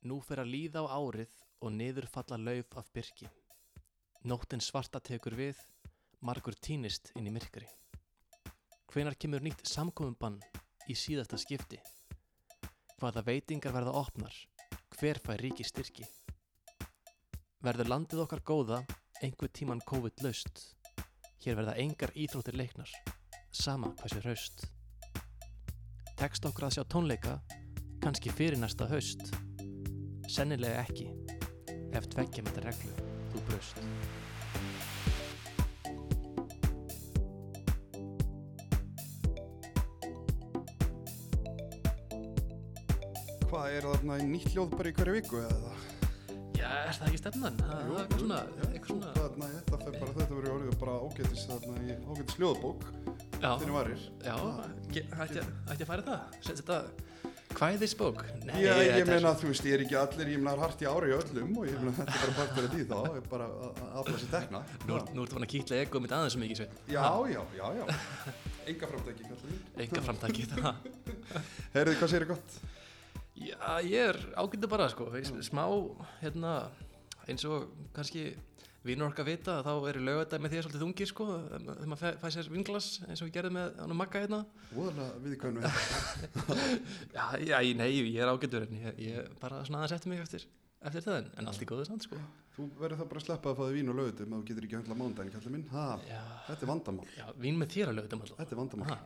Nú fer að líða á árið og niður falla lauf af byrki. Nóttin svarta tekur við, margur týnist inn í myrkri. Hvenar kemur nýtt samkominbann í síðasta skipti? Hvaða veitingar verða opnar? Hver fær ríki styrki? Verður landið okkar góða einhver tíman COVID laust? Hér verða engar íþróttir leiknar, sama hversu raust. Tekst okkur að sjá tónleika, kannski fyrir næsta haust. Sennilega ekki, ef tveggja með þetta reglu þú braust. Hvað er þarna í nýtt hljóð bara í hverju viku eða? Já, er það ekki stefnan? Það er eitthvað svona, svona. Þarna, þetta fer bara, þetta verður orðið bara ágætis þarna í ágætis hljóðbók þínu varir. já, ætti að færa það? Setja þetta kvæðisbók? Nei, Já, ég er- meina þú veist, ég er ekki allir, ég meina hart í ári í öllum og ég meina þetta er bara partur af því þá, ég er bara að að afla sér tekna. Nú, nú ertu fann að kýtla egoð mitt aðeins mikið sveit. Já, já, já, já. Enga framtæki, kallar mín. Enga framtakið það. Heyrðu, hvað sér gott? Já, ég er ágættu bara, sko. Smá, hérna, eins og kannski vinnur okkar vita, þá eru lögadæg með því svolítið þungir, sko. Þegar maður fæ, sér vinglas, eins og við gerðum með hann Magga hérna. Voðalega viðkvæmnu. Já, já, nei, ég er ágættur, en ég, ég bara svona aðeins eftir mig eftir, eftir það, en- en allt í góðu samt, sko. Þú verður það bara að sleppa að fá þig vín og ef þú getur ekki höndla mándaginn, kallar minn. Ha, Já, þetta er vandamál. já, vín með þér að alltaf. Þetta er vandamál.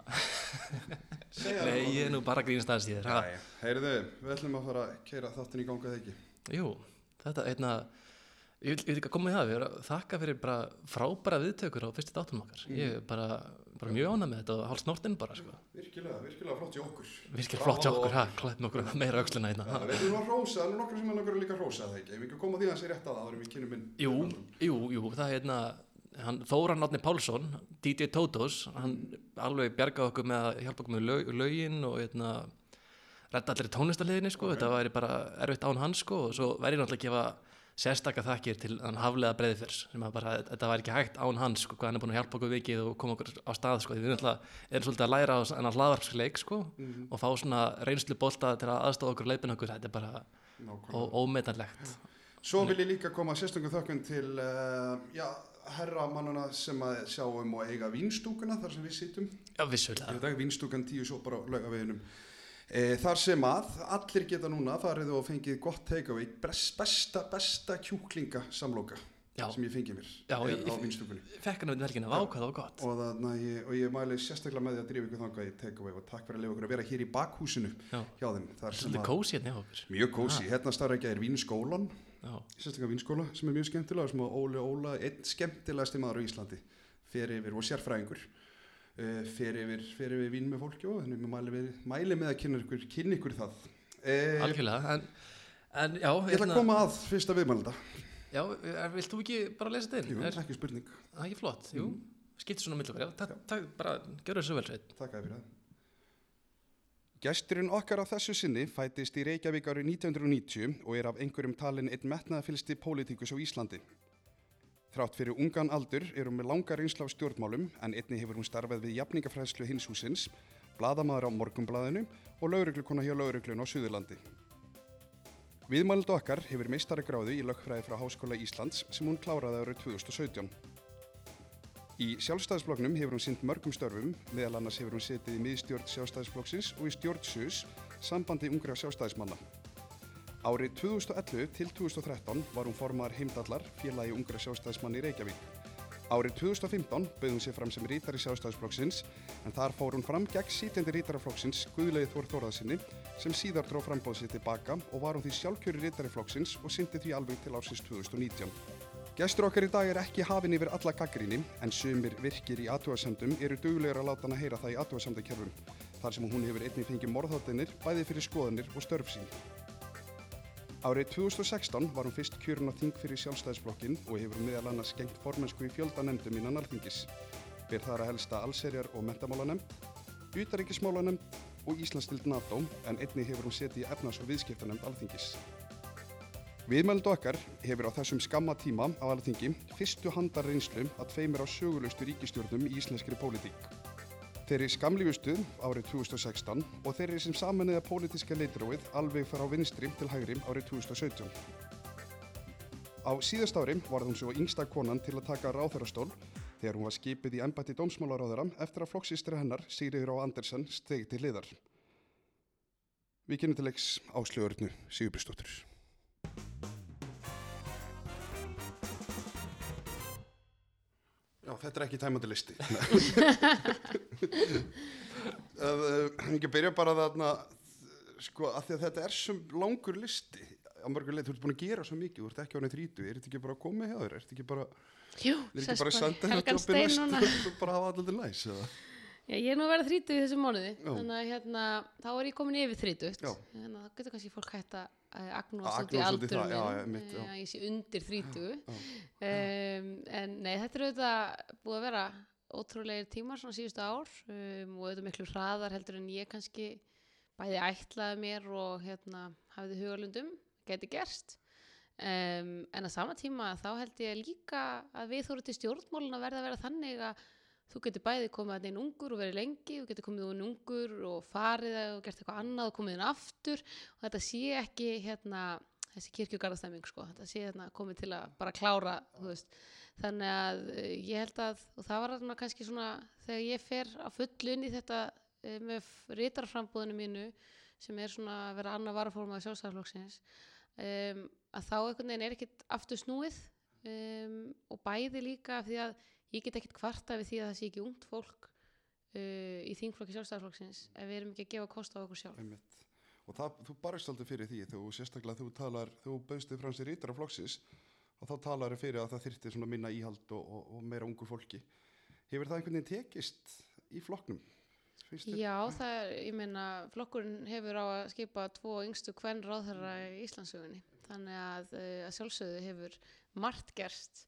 Nei, ég er nú bara að grínast aðeins í þér. heyrðu, við ætlum að fara að keira þáttin í ganga eða ekki. Jú, þetta, einna, ég vil, ég ekki að koma í það, við erum að þakka fyrir bara frábæra viðtökur á fyrstu dátum okkar. Ég er bara, bara mjög ánað með þetta og hálf snortinn bara, sko. Virkilega, virkilega flott í okkur. Virkir flott hjá okkur, ha, klætt okkur meira aukslina hérna. Ha. við erum að rósa, það er nokkur sem er nokkur líka að rósa það ekki. Við ekki að koma því að það sé rétt að það, þá erum við kynum minn. Jú, jú, jú, það er hérna, hann, Þóran Átni Pálsson, DJ Totos, hann alveg bjargaði okkur með að hjálpa okkur með lög, lögin og hérna, redda allir tónlistaliðinni, sko, þetta væri bara erfitt án hans, sko, og svo væri náttúrulega að gefa sérstaka þakkir til hann haflega breyðfers sem að bara, þetta væri ekki hægt án hans sko, hvað hann er búin að hjálpa okkur vikið og koma okkur á stað sko, því við erum svolítið að læra á þennan hlaðvarpsleik sko, og fá svona reynslu bolta til að aðstofa okkur leipin okkur, þetta er bara ómetanlegt Svo vil ég líka koma sérstöngum þökkun til, uh, já, herramannana sem að sjá um og eiga vínstúkuna þar sem við sittum. Já, vissulega vínstúkan tíu sopar á laugaveginum. E, þar sem að allir geta núna farið og fengið gott takeaway, best- besta, besta kjúklinga samloka Já. sem ég fengið mér Já, er ég- á vínstúkunni. Fekk hann um velkina, vá hvað það var gott Og, þarna, ég, og ég mæli sérstaklega með því að drífa ykkur þangað í takeaway og takk fyrir að lifa ykkur að vera hér í bakhúsinu Já. hjá þeim. Svolítið að, kósi hérna hjá okkur mjög kósi, hérna starfækja er vínskólan, Já, sérstaklega vínskóla sem er mjög skemmtilega sem að Óli Óla, einn skemmtilegasti maður á Íslandi fer yfir og sérfræðingur fer, yfir, fer yfir vín með fólki og þannig mæli, við, mæli með að kynna ykkur, kynna ykkur það. Uh, algjörlega En, en já, Ég ætla að koma að fyrsta viðmælda Já, er, vilt þú ekki bara lesa þetta Jú, inn? Er ekki spurning, það ekki flott? Jú, skiptir svona millu Já, takk, takk, bara, gjör þessu vel sveit takk að fyrir það. Gesturinn okkar á þessu sinni fætist í Reykjavík árið 1990 og er af einhverjum talin einn metnaðafylsti pólitíkus á Íslandi. Þrátt fyrir ungan aldur er hún með langa reynsla á stjórnmálum en einni hefur hún starfað við jafningafræðslu hins húsins, bladamaður á morgumblaðinu og lauruglukona hjá lauruglun á Suðurlandi. Viðmældu okkar hefur meistari gráðu í lögfræði frá Háskóla Íslands sem hún kláraði árið 2017. Í sjálfstæðisflokknum hefur hún sint mörgum störfum, meðal annars hefur hún setið í miðstjórn sjálfstæðisflokksins og í stjórn SUS, sambandi ungra sjálfstæðismanna. Árið 2011 til 2013 var hún formar heimdallar, félagi ungra sjálfstæðismanni í Reykjavík. Árið 2015 bauð hún sér fram sem rítari sjálfstæðisflokksins, en þar fór hún fram gegn sítjandi rítaraflokksins Guðleið Þór Þórðarsinni, sem síðar dró frambóð sér tilbaka og var hún því sjálfkjöri rítari flokksins og syndi því alveg til ásins 2019. Gestur okkar í dag er ekki hafin yfir alla gaggrinni en sumir virkir í aðtúasendum eru duglegur að láta hana heyra það í aðtúasendakerfum þar sem hún hefur einnig fengið morðhóttinir bæði fyrir skoðanir og störf sín. Árið 2016 var hún fyrst kjörun á þing fyrir sjálfstæðisflokkin og hefur meðal annars gengt formensku í fjöldanemndum innan alþingis. Ber þar að helsta allserjar og mentamálanemnd, utaríkismálanemnd og Íslandsdild NATO en einnig hefur hún setið í efnas- og viðskiptanemnd alþingis. Viðmældu okkar hefur á þessum skamma tíma á alþingi fyrstu handar reynslu að tveimur á sögulegustu ríkistjórnum í íslenskri pólitík. Þeirri skamlífustu árið 2016 og þeirri sem samanniða pólitíska leitróið alveg fara á vinstri til hægri árið 2017. Á síðast ári var hún svo yngsta konan til að taka ráþarastól þegar hún var skipið í embætti dómsmálaráðara eftir að flokksýstri hennar Sigriður á Andersen stegi til liðar. Við kynum til leiks áslögurnu Sigurbjörnsdóttur. Já, þetta er ekki tæmandi listi. Ekki að byrja bara þarna, sko, að að þetta er svo langur listi. Á mörgur leið, þú ert búin að gera svo mikið, þú ert ekki á neitt þrítu, er þetta ekki bara að koma hjá þér, er þetta ekki bara, Jú, er ekki sest bara að senda Helgan jobbið Stein næst? og bara hafa alltaf næs, eða? Já, ég er nú að vera þrítug í þessum mánuði Já. þannig að hérna, þá er ég komin yfir þrítugt Já. þannig að það getur kannski fólk hægt að í aldur já, mitt, já. eh, ég sé undir þrítugu Já, um, en nei, þetta er auðvitað búið að vera ótrúlegir tímar svona síðustu ár um, og auðvitað miklu hraðar heldur en ég kannski bæði ætlaði mér og hérna hafiði hugalundum, geti gerst um, en að sama tíma þá held ég líka að við þóru til stjórnmálun að verða að vera þannig að þú getur bæði komið að inn ungur og verið lengi þú getur komið inn ungur og farið og gert eitthvað annað og komið inn aftur. Og þetta sé ekki hérna þessi kirkjugarðastemming sko, þetta sé hérna komið til að bara klára, þannig að eh, ég held að og það var svona kannski svona þegar ég fer á fullun í þetta eh, með rítarframbúðinu mínu sem er svona að vera annað varafórmaði sjálfstæðarflokksins um, að þá einhvern veginn er ekkit aftur snúið um, og bæði líka því að ég get ekkit kvarta við því að það sé ekki ungt fólk uh, í þingflokki sjálfstæðarflokksins ef við erum ekki að gefa kost á okkur sjálf einmitt. Og það, þú barist aldrei fyrir því, þú sérstaklega þú talar, þú bauðst þig frá sér rítar af flokksins og þá talar þið fyrir að það þyrfti svona minna íhald og, og, og meira ungu fólki. Hefur það einhvern veginn tekist í flokknum? Þér- Já, það er, ég meina, flokkurinn hefur á að skipa tvo yngstu hvern ráðherra í Íslandsögunni. Þannig að, eh, að sjálfsögðu hefur margt gerst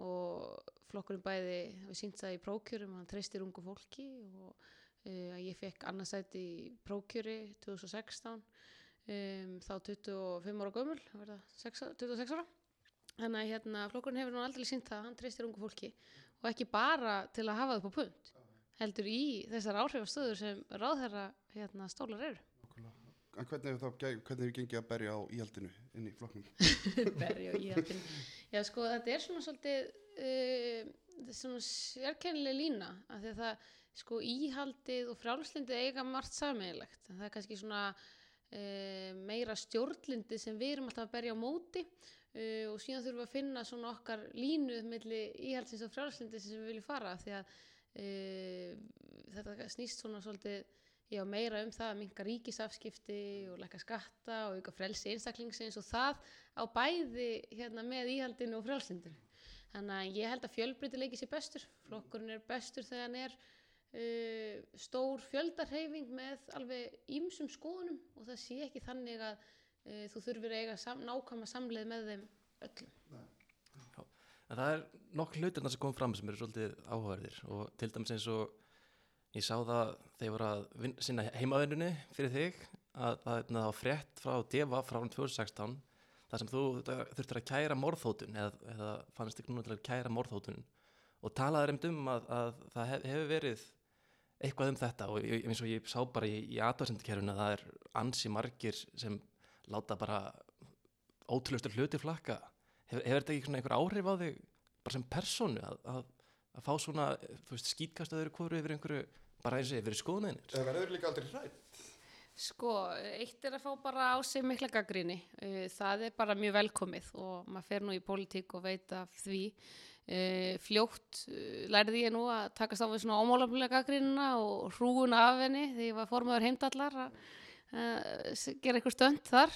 og flokkurinn bæði við sínt það í prókjörum, hann treystir ungu fólki og uh, ég fekk annarsæti í prókjöri 2016, um, þá 25 ára gömul, það verða 6 26 ára. Þannig að hérna, flokkurinn hefur nú aldrei sínt það, hann treystir ungu fólki og ekki bara til að hafa það på punt heldur í þessar áhrifastöður sem ráðherra hérna, stólar eru. En hvernig hefur það ge- hvernig hefur gengið að berja á íhaldinu inn í flokknum? Berja og íhaldin. Já, sko, þetta er svona svolítið uh, þetta er svona sérkennileg lína af því að það, sko, íhaldið og frjálslindið eiga margt sammeðilegt. Það er kannski svona uh, meira stjórnlindið sem við erum alltaf að berja á móti uh, og síðan þurfum við að finna svona okkar línu milli íhaldsins og frjálslindið sem við viljum fara því að þetta snýst svona svolítið já, meira um það að minka ríkisafskipti og lækka skatta og auka frelsi einstaklingsins og það á bæði hérna, með íhaldinu og frjálsindinu. Þannig að ég held að fjölbreytileiki sé bestur. Flokkurinn er bestur þegar hann er uh, stór fjöldarheyfing með alveg ýmsum skoðunum og það sé ekki þannig að uh, þú þurfir að eiga sam, nákvæma samleið með þeim öllum. En það er nokk hlutirna sem kom fram sem eru svolítið áhugaverðir og til dæmis eins og ég sá það þegar ég var að sinna heimavinnunni fyrir þig að það var frétt frá Deva frá árið 2016 þar sem þú þurftir að kæra morðhótun eða, eða fannst ekki núna til að kæra morðhótun og talaði reynd um að, að það hef, hefur verið eitthvað um þetta og ég, eins og ég sá bara í, í aðvarsendakerfinu að það er ansi margir sem láta bara ótrúlustur hluti flakka. Hefur, hefur þetta ekki einhver áhrif á þig bara sem persónu að, að, að fá svona, þú veist, skýtkast öðru kóru yfir einhverju, bara eins og yfir skoðuninir Eða verður líka aldrei hrætt? Sko, eitt er að fá bara á sig mikla gaggrinni. Uh, Það er bara mjög velkomið og maður fer nú í pólitík og veit af því. Uh, Fljótt uh, lærði ég nú að takast á við svona ómálaflega gaggrínina og hrúun af henni því ég var formaður heimdallar að gera eitthvað stönd þar.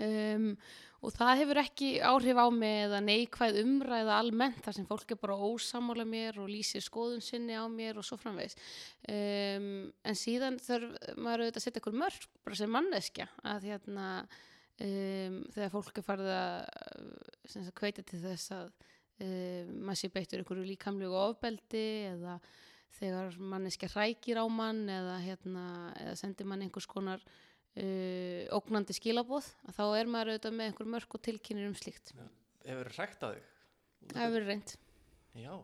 Um, og það hefur ekki áhrif á mig eða neikvæð umræða almennt þar sem fólk er bara ósamála mér og lýsir skoðun sinni á mér og svo framvegis. Um, en síðan þarf maður auðvitað að setja ykkur mörg bara sem manneskja að hérna um, þegar fólk er farið að hveita til þess að um, maður sé beittur ykkur líkamlegu ofbeldi eða þegar manneskja hrækir á mann eða, hérna, eða sendir mann einhvers konar uh, ógnandi skilaboð að þá er maður auðvitað með einhver mörg og tilkynir um slíkt hefur verið hrækt að þig það hefur verið reynd já,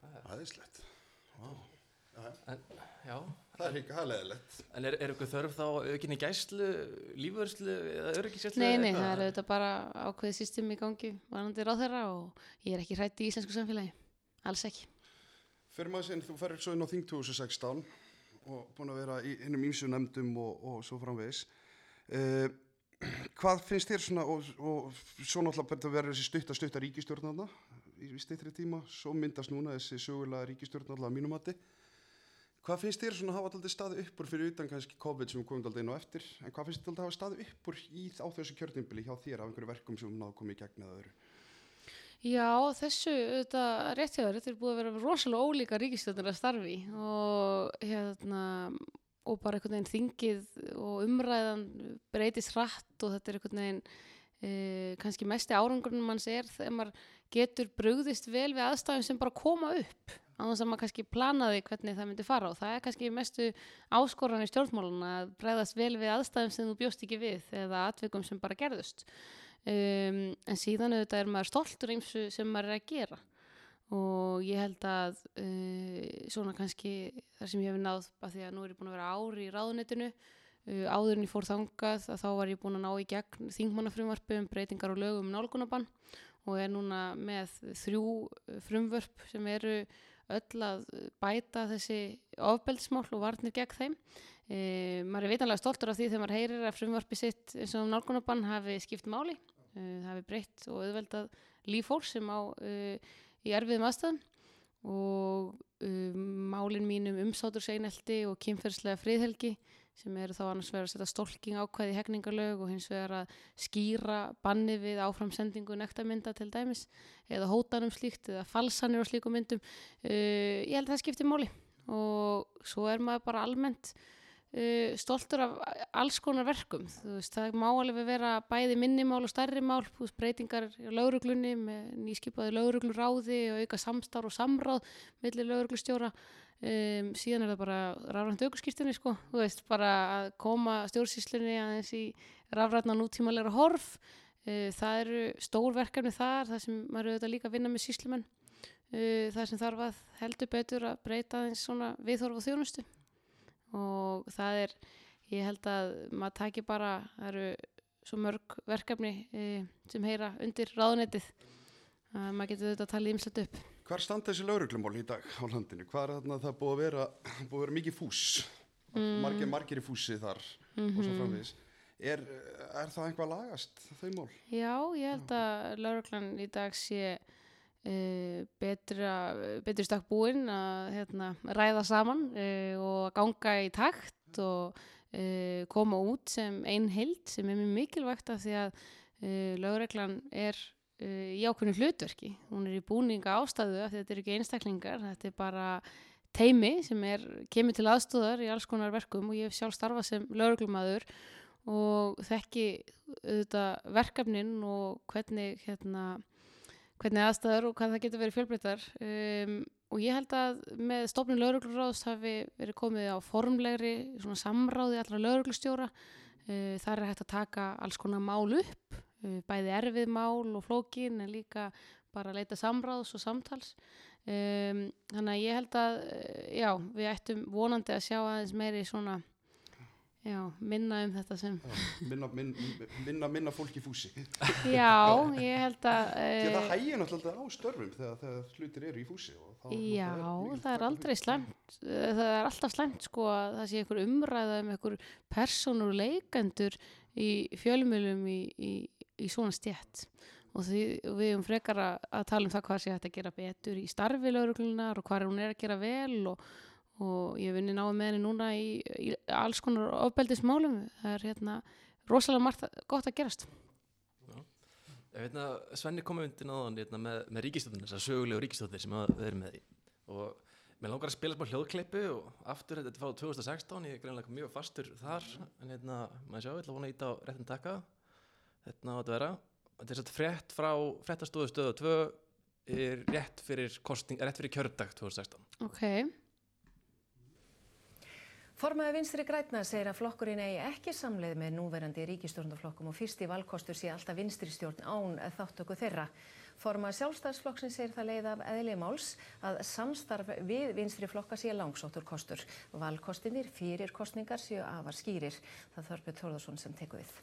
það er Æðislegt. Vá. Já, Það er líka hægleðilegt. en er, er eitthvað þörf þá aukinni gæslu, lífvörslu eða öryggisgæslu? Nei, nei, það er auðvitað bara ákveðið system í gangi varandi ráð þeirra og ég er ekki hrætt í íslensku samfélagi. Alls ekki. Fyrir maður sinn, þú ferir svo inn á Þing 2016 og búin að vera í hinnum ímsu nefndum og, og svo framvegis. Uh, hvað finnst þér svona, og, og svo náttúrulega verður að vera þessi stutta, ríkistjórnarna í, stittri tíma, svo myndast núna þessi sögulega ríkistjórnarna að mínumati. Hvað finnst þér svona að hafa alltaf staði uppur fyrir utan kannski COVID sem komum alltaf inn á eftir, en hvað finnst þér alltaf að hafa staði uppur í, á þessu kjörnimbili hjá þér af einhverju verkum sem náðu komið í gegn? Já, þessu, þetta rétt hjá þér, þetta er búið að vera rosalega ólíka ríkistjóðnir að starfi og hérna og bara einhvern veginn þingið og umræðan breytist hratt og þetta er einhvern veginn e, kannski mesti árangurinn manns er þegar maður getur brugðist vel við aðstæðum sem bara koma upp á þess að maður kannski planaði hvernig það myndi fara og það er kannski mestu áskoran í stjórnmálun að bregðast vel við aðstæðum sem þú bjóst ekki við eða atvikum sem bara gerðust um, en síðan auðvitað er maður stoltur eins sem maður er að gera. Og ég held að uh, svona kannski þar sem ég hef náð að því að nú er ég búin að vera ári í ráðunetinu uh, áður en ég fór þangað að þá var ég búin að ná í gegn þingmannafrumvarpi um breytingar og lögum um nálgunabann og er núna með þrjú frumvörp sem eru öll að bæta þessi ofbeldismál og varnir gegn þeim e, maður er vitanlega stoltur af því þegar maður heyrir að frumvarpi sitt eins og nálgunabann hafi skipt máli. E, hafi breytt og auðveldað líf fólk sem á e, í erfiðum aðstæðum. Og málin mín um umsátur seinelti og kynferðslega friðhelgi sem eru þá annars vegar að setja stólking ákvæði hegningarlög og hins vegar að skýra banni við áframsendingu nektarmynda til dæmis eða hótanum slíkt eða falsanir og slíkum myndum. Ég held að það skiptir máli. Og svo er maður bara almennt uh, stoltur af alls konar verkum. Veist, það má alveg vera bæði minnimál og stærri mál, veist, breytingar í lauruglunni með nýskipaði laurugluráði og auka samstar og samráð millir lauruglustjóra um, síðan er það bara rafrænt aukurskýrtunni sko, þú veist, bara að koma stjórnsýslinni aðeins í rafrætna nútímalega horf. Uh, það eru stór verkefni þar það sem maður auðvitað líka að vinna með síslumenn uh, það sem þarf að heldur betur að breyta aðeins svona viðhorf og þjónustu og það er, ég held að maður taki bara, það eru svo mörg verkefni uh, sem heyra undir ráðunettið að maður getur auðvitað að tala ímslet upp Hvar standa þessi lauruglumál í dag á landinu? Hvað er þarna það búið að vera, búið að vera mikið fús? Mm. Margir, margir í fúsi þar og svo framvegis. Er, er það einhvað lagast, þau mál? Já, ég held að lauruglan í dag sé uh, betra, betri stakk búinn að hérna, ræða saman uh, og ganga í takt og uh, koma út sem einn heild sem er mjög mikilvægt af því að lauruglan er í ákveðinu hlutverki. Hún er í búninga ástæðu af því að þetta eru ekki einstaklingar, þetta er bara teimi sem er, kemur til aðstóðar í alls konar verkum og ég hef sjálf starfað sem lauruglumadur og þekki auðvitað verkefnin og hvernig, hérna, hvernig aðstæður og hvað það getur verið fjölbreytar um, og ég held að með stofnun laurugluráðs hafi verið komið á formlegri samráði allra lauruglustjóra uh, þar er hægt að taka alls konar mál upp uh, bæði erfið mál og flókin en líka bara að leita samráðs og samtals. Um, þannig að ég held að uh, já, við ættum vonandi að sjá aðeins meiri svona já, minna um þetta sem Minna, min, minna, minna fólk í fúsi. já, ég held að Því að það uh, hægir náttúrulega á störfum þegar, þegar hlutir eru í fúsi. þá Já, náttúrulega mikil það er aldrei slæmt, Eh, það er alltaf slæmt sko að það sé einhver umræða um einhver personur leikendur í fjölmjölum í, í, í svona stjætt og því, við um frekar að, að tala um það hvað sé að gera betur í starfi lauruglunar og hvað hún er að gera vel og, og ég vinni náðu með henni núna í, í alls konar ofbeldismálum, það er hérna rosalega margt gott að gerast. Ég veit að Svenni kom undir náðan hérna, með, með ríkistöðunir, þessar sögulegu ríkistöðunir sem við erum með í. Og mér langar að spila smá hljóðkleipu og aftur þetta er frá 2016, ég er greinlega mjög fastur þar. En hérna, maður sjá, ég ætla að vona íta á réttin taka. Hérna á að vera. Þetta er satt frétt frá fréttastofu stöðu 2 er rétt fyrir, kosting, rétt fyrir kjördag 2016 Ok, Formaði vinstri grætna segir að flokkurinn eigi ekki samleið með núverandi ríkistjórnarflokkum og fyrsti valkostur sé alltaf vinstri stjórn án þáttöku þeirra. Formaði sjálfstæðsflokksinn segir það leið af eðli máls að samstarf við vinstri flokka sé langsóttur kostur. Valkostinir fyrir kostningar séu afar skýrir. Það þörfur Þórðarsson sem teku við.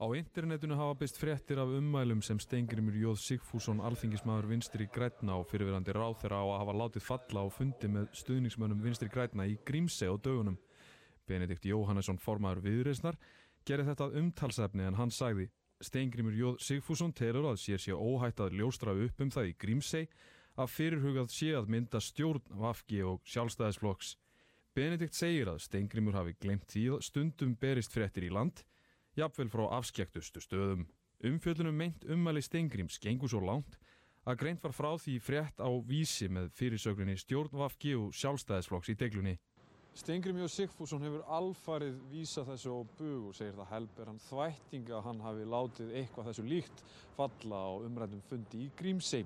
Á internetinu hafa byrst fréttir af ummælum sem Stengrimur Jóð Sigfússon, alþingismadur vinstri grætna og fyrirverandi ráþeira á að hafa látið falla á fundi með stuðningsmönnum vinstri grætna í Grímse á dögunum. Benedikt Jóhannesson, formadur viðreysnar, gerir þetta umtalsefni en hann sagði Stengrimur Jóð Sigfússon telur að sér sé óhætt að ljóstra upp um það í Grímse að fyrirhugað sé að mynda stjórn Vafgi og sjálfstæðisflokks. Benedikt segir að Stengrimur hafi glemt að stundum berist fréttir í land jafnvel frá afskektustu stöðum. Umfjöldunum meint ummæli Stengrims gengur svo langt að greint var frá því frétt á vísi með fyrirsögninni stjórnvafki og sjálfstæðisflokks í deglunni. Stengrim Jó Sigfússon hefur alfarið vísa þessu á bug og segir það helber hann þvættinga að hann hafi látið eitthvað þessu líkt falla á umrændum fundi í Grímsei.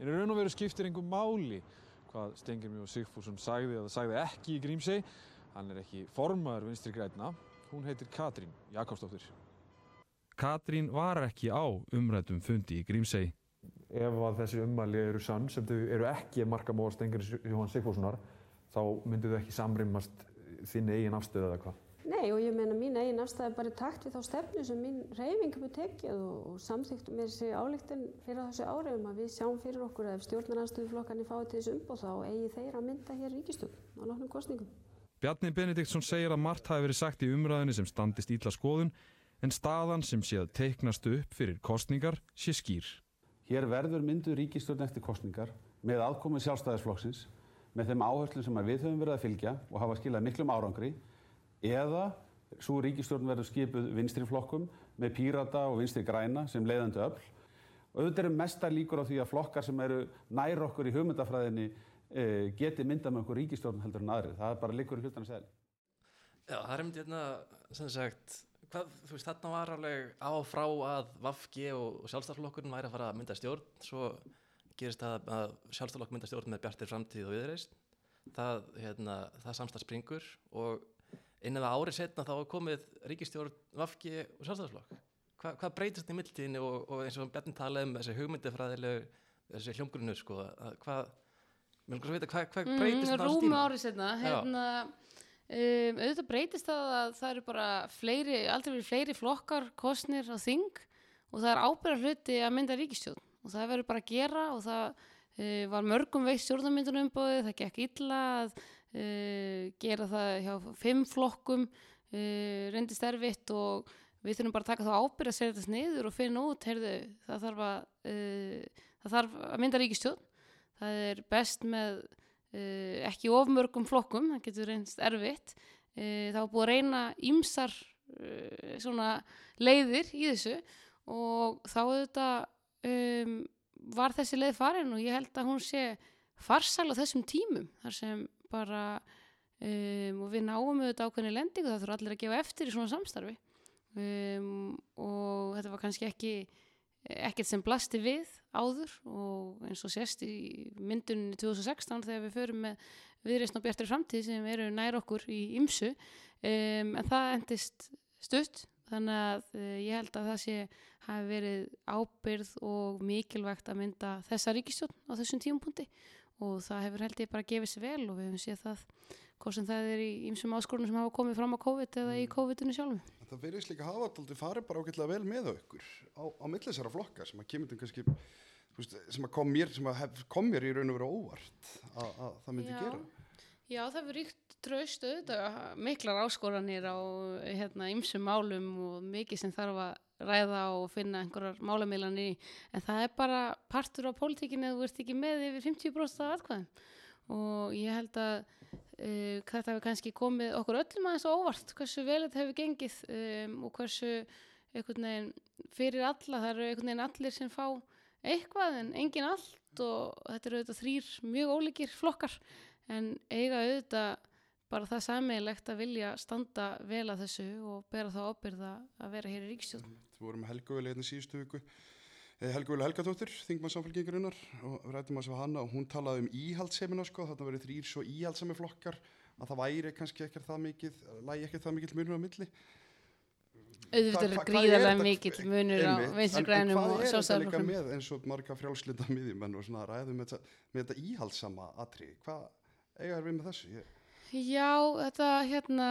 En raun og veru skiptir einhver máli hvað Stengrim Jó Sigfússon sagði eða sagði ekki í Grímsei. Hann er ekki formaður vinstri græna Hún heitir Katrín Jakobsdóttir. Katrín var ekki á umrættum fundi í Grímsei. Ef að þessi ummæli eru sann sem þau eru ekki að marka móa Stengur Jóhann Sigfússonar þá myndu þau ekki samrýmast þinn eigin afstöðu eða hvað? Nei og ég meina mín eigin afstöðu er bara takt við þá stefnu sem mín reyfing hefur tekið og, og samþyktum með þessi álíktin fyrir þessu árið um að við sjáum fyrir okkur að ef stjórnarnarstöðuflokkarnir fáið til þessu umbóð þá eigi þeir að mynda hér ríkistjóð á nokknum kostningum. Bjarni Benediktsson segir að margt hafi verið sagt í umræðinni sem standist ítla skoðun en staðan sem sé að teiknastu upp fyrir kostningar sé skýr. Hér verður myndu ríkistjórn eftir kostningar með aðkomið sjálfstæðisflokksins með þeim áherslu sem við höfum verið að fylgja og hafa skilað miklum árangri eða svo ríkistjórn verður skipuð vinstri flokkum með pírata og vinstri græna sem leiðandi öll. Auðvitað eru mestar líkur á því að flokkar sem eru nær okkur í hugmyndafræðinni geti mynda með okkur ríkistjórn heldur en aðri. Það er bara líkur hlutan að segja. Já, það er myndið hérna, sem sagt, hvað, þú veist, þarna var alveg á frá að Vafgi og, og sjálfstaflokkurinn væri að fara að mynda stjórn, svo gerist það að sjálfstaflokk mynda stjórn með bjartir framtíð og viðreist. Það, hérna, það samstað springur og það árið setna þá komið ríkistjórn Vafgi og sjálfstaflokk. Hva, hvað breytist í mildtíðinni og, og eins og Bjarni talaði um þessi hugmyndifræðilegu, þessi hljómgrunnu, sko, að hvað Mér langar að vita hvað hva mm, breytist tíma? Rúmi árið setna, hérna, um, auðvitað breytist það að það eru bara fleiri, aldrei verið fleiri flokkar, kostnir og þing og það er ábyrgar hluti að mynda ríkistjórn og það verður bara að gera og það uh, var mörgum veist stjórnarmyndunum umbóðið, það gekk illa að uh, gera það hjá fimm flokkum, uh, reyndist erfitt og við þurfum bara að taka þá ábyrg að segja þetta sniður og finna út, heyrðu, það þarf að, það þarf að mynda ríkistjórn það er best með uh, ekki ofmörgum flokkum, það getur reynst erfitt. Uh, þá er búið að reyna ímsar uh, svona leiðir í þessu og þá þetta um, var þessi leið farin og ég held að hún sé farsal á þessum tímum þar sem bara um, og við náum auðvitað ákveðni lendingu það þurfa allir að gefa eftir í svona samstarfi. Um, og þetta var kannski ekki ekkert sem blasti við áður og eins og sést í myndunni 2016 þegar við förum með viðreysn og bjartir framtíð sem eru nær okkur í ymsu um, en það endist stutt. Þannig að uh, ég held að það sé hafi verið ábyrð og mikilvægt að mynda þessa ríkistjón á þessum tíumpunkti og það hefur held ég bara gefið sér vel og við hefum séð það hvort sem það er í ymsum áskorunum sem hafa komið fram á COVID eða í mm. COVID-19 sjálfum það verðist líka hafa alltaf farið bara ágætlega vel með okkur á, á millisara flokka sem að kemur til kannski sem að kom mér, sem að hef, kom mér í raun og vera óvart að, að það myndi Já. gera Já, það verður ríkt tröst auðvitað, miklar áskoranir á hérna ymsum málum og mikið sem þarf að ræða og finna einhverjar málamilanir í, en það er bara partur á pólitíkinu að þú ert ekki með yfir 50% af aðkvæðum og ég held að uh, þetta hefur kannski komið okkur öllum aðeins óvart hversu vel þetta hefur gengið um, og hversu veginn, fyrir alla, það eru allir sem fá eitthvað en engin allt og þetta eru auðvitað þrýr mjög ólíkir flokkar en eiga auðvitað bara það sammeilegt að vilja standa vel að þessu og bera það ábyrða að vera hér í ríkstjóðum. Þú vorum með Helgu vel hérna síðustu viku Helgu Vili Helgadóttir, þingmann samfélkingurinnar og við rættum að var hana og hún talaði um íhaldsemina sko, þarna verið þrýr svo íhaldsemi flokkar að það væri kannski ekki það mikið, lægi ekki það mikið munur á milli. Auðvitað er gríðarlega mikill munur á vinstri En- grænum en og hvað er þetta líka með eins og marga frjálslinda miðjumenn og svona ræðum með þetta, með þetta íhaldssama atri hvað eiga er við með þessu? Ég, Já, þetta hérna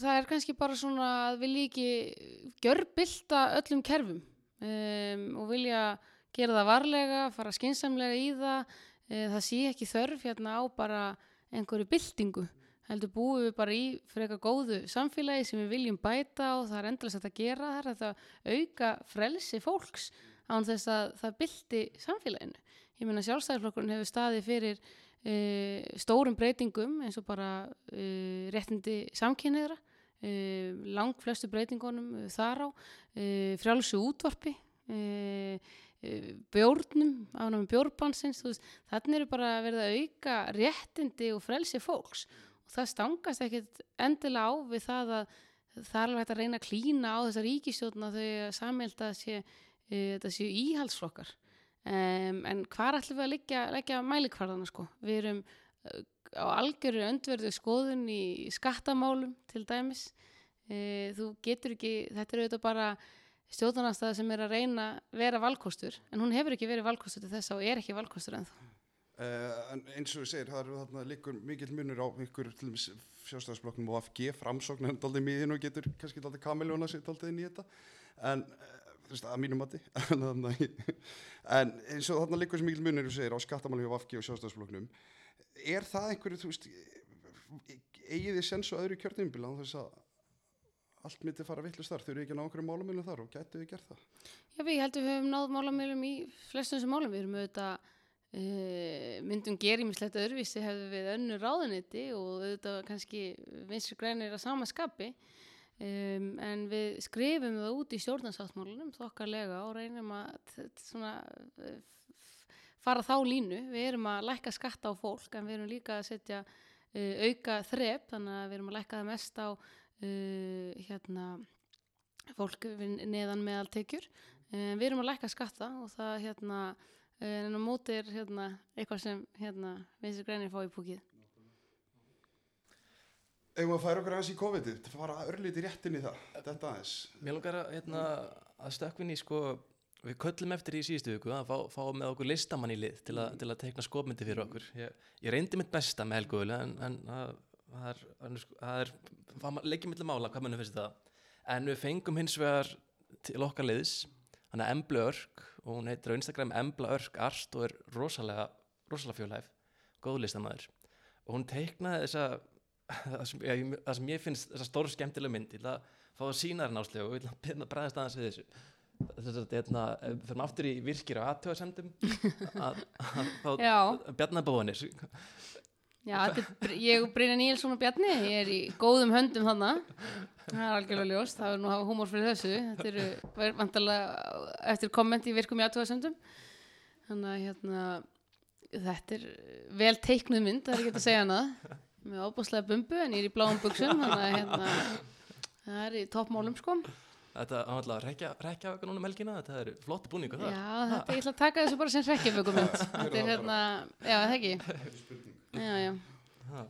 það er kannski bara svona að vilja ekki gjörbylta öllum kerfum um, og vilja gera það varlega, fara skinsamlega í það. Uh, það sé ekki þörf hérna á bara einhverju byltingu. Heldur búum við bara í freka góðu samfélagi sem við viljum bæta og það er endalast að gera það er að auka frelsi fólks án þess að það bylti samfélaginu. Ég meina sjálfstæðarflokkurinn hefur staðið fyrir uh, stórum breytingum eins og bara uh, réttindi samkynniðra uh, langt flestu breytingunum uh, þar á. Uh, frjálsu útvarpi bjórnum ánum bjórbansins þannig eru bara verið að auka réttindi og frelsi fólks. Og það stangast ekkit endilega á við það að það er alveg hægt að reyna að klína á þessa ríkistjórna þau að samhælta sé, þetta séu íhaldsflokkar. Um, en hvar ætlum við að leggja, mælikvarðana sko? Við erum á algjörðu öndverðu skoðun í skattamálum til dæmis. Uh, þú getur ekki, þetta er auðvitað bara stjórnarnastæða sem er að reyna vera valkostur, en hún hefur ekki verið valkostur til þess og er ekki valkostur ennþá. Uh, en eins og við segir það eru þarna líkur mikill munur á ykkur til dæmis sjálfstæðarsflokknum og FG framsókn er daldið miðin og getur kannski daldið kamiljóna sér daldið inn í þetta. En uh, þú veist, að mínum mati en, en eins og þarna líkur sem mikill munur þú segir á skattamáli hjá FG og sjálfstæðarsflokknum er það einhverju, þú veist eigið þið sens og öðru kjörnumbil á þess að allt myndi fara vittlust þar, þau eru ekki að ná einhverju málumilum þar og gætu við gert það? Já, við heldum við höfum náð málamilum í flestum þessum málum. Við erum auðvitað uh, myndum gerimislegt öðruvísi hefðu við önnu ráðuniti og auðvitað kannski vinstri grænir að sama skapi. Um, en við skrifum það út í stjórnarsáttmálunum þokkarlega og reynum að svona fara þá línu. Við erum að lækka skatta á fólk en við erum líka að setja uh, auka þrep þannig að við erum að lækka það mest á uh, hérna fólk við neðan meðaltekjur. En við erum að lækka skatta og það hérna en á móti er hérna eitthvað sem hérna vinstri grænir fá í púkið við að færa okkur aðeins í COVID það fara örlítið réttin í það. Þetta aðeins. Mér langar að, hérna, að stökkvinn í sko, við köllum eftir í síðustu viku að fá, fá með okkur listamann í lið til, a, til að teikna skopmyndi fyrir okkur. Ég, ég reyndi mitt besta með Helgóðulega en, en að, það er, það er, það leikið millir mála hvað mannum finnst það. En við fengum hins vegar til okkar liðs, hann er Embla Örk og hún heitir á Instagram Embla Örk Arst og er rosalega, rosalega fjölhæf, góð listamæður. Og hún teiknaði það já, ég- það sem ég finnst þessa stór skemmtilega mynd ég ætla að fá að sína þér náslegu og ég ætla að bræðast aðeins við þessu þess að hérna, fyrir aftur í virkir og aðtöðasendum að, Já. bjarnabóðanir Já, er ég og Brynja Níelsson og Bjarni ég er í góðum höndum þannig það er algjörlega ljóst, það er nú að hafa húmor fyrir þessu. Þetta eru vantarlega eftir komment í virkum í aðtöðasendum þannig að hérna þetta er vel teiknuð mynd það er ekki að segja hana. Með ábúslega bumbu en ég er í bláum buksum þannig að hérna það er í toppmálum sko þetta er alltaf rekja, rekja vega núna um helgina þetta er flotti búningu það. Já, þetta, ég ætla að taka þessu bara sem hrekkjafökumynd þetta er hérna, já það ekki? Já, já.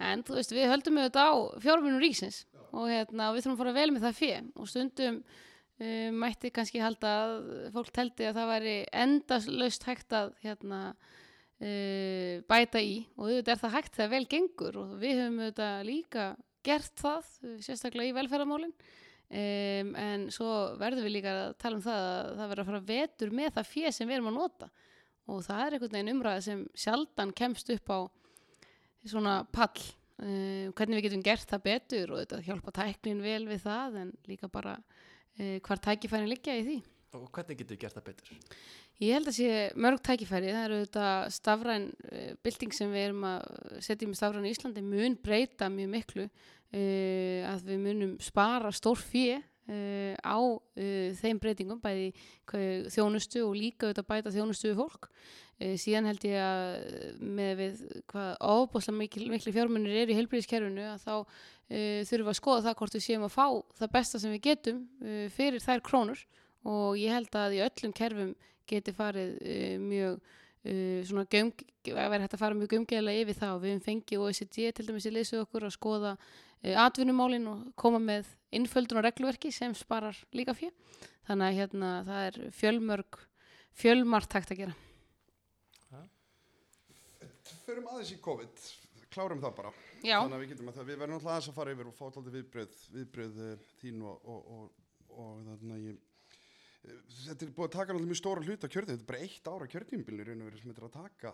En þú veist, við höldum við þetta á fjármunum ríksins og hérna, við þurfum að fara vel með það fjö og stundum uh, mætti kannski halda að fólk teldi að það væri endalaust hægt að hérna uh, bæta í. Og auðvitað er það hægt þegar vel gengur. Og við höfum auðvitað líka gert það, sérstaklega í velferðamálin um, en svo verðum við líka að tala um það að það verður að fara vetur með það fjö sem við erum að nota. Og það er einhvern veginn umræða sem sjaldan kemst upp á svona pall. Uh, hvernig við getum gert það betur og þetta hjálpa tæknin vel við það en líka bara uh, hvar tækifærin liggja í því. Og hvernig getur við gert það betur? Ég held að sé mörg tækifæri, það eru þetta stafræn uh, bylting sem við erum að setja með stafræn í Íslandi mun breyta mjög miklu uh, að við munum spara stór fjö uh, á uh, þeim breytingum bæði þjónustu og líka auðvitað bæta þjónustu við fólk. Síðan held ég að með við hvað ábúslega mikil, mikli fjármunir eru í heilbríðiskerfinu að þá þurfum við að skoða það hvort við séum að fá það besta sem við getum fyrir þær krónur og ég held að í öllum kerfum geti farið mjög svona göm, að vera hægt að fara mjög umgeðlega yfir og við hefum fengið OECD til dæmis í leysið okkur að skoða uh, atvinnumálin og koma með innföldun og regluverki sem sparar líka fyrir þannig að hérna það er fjölmörg fjölmart hægt að gera. Förum aðeins í COVID, klárum það bara. Já, Þannig að við getum að það, við verðum alltaf aðeins að fara yfir og fá alltaf viðbröð, viðbröð uh, þín og, og, og, og þannig að ég, þetta er búið að taka alltaf mjög stóra hluta kjörðin, þetta er bara eitt ára verið sem þetta er að taka,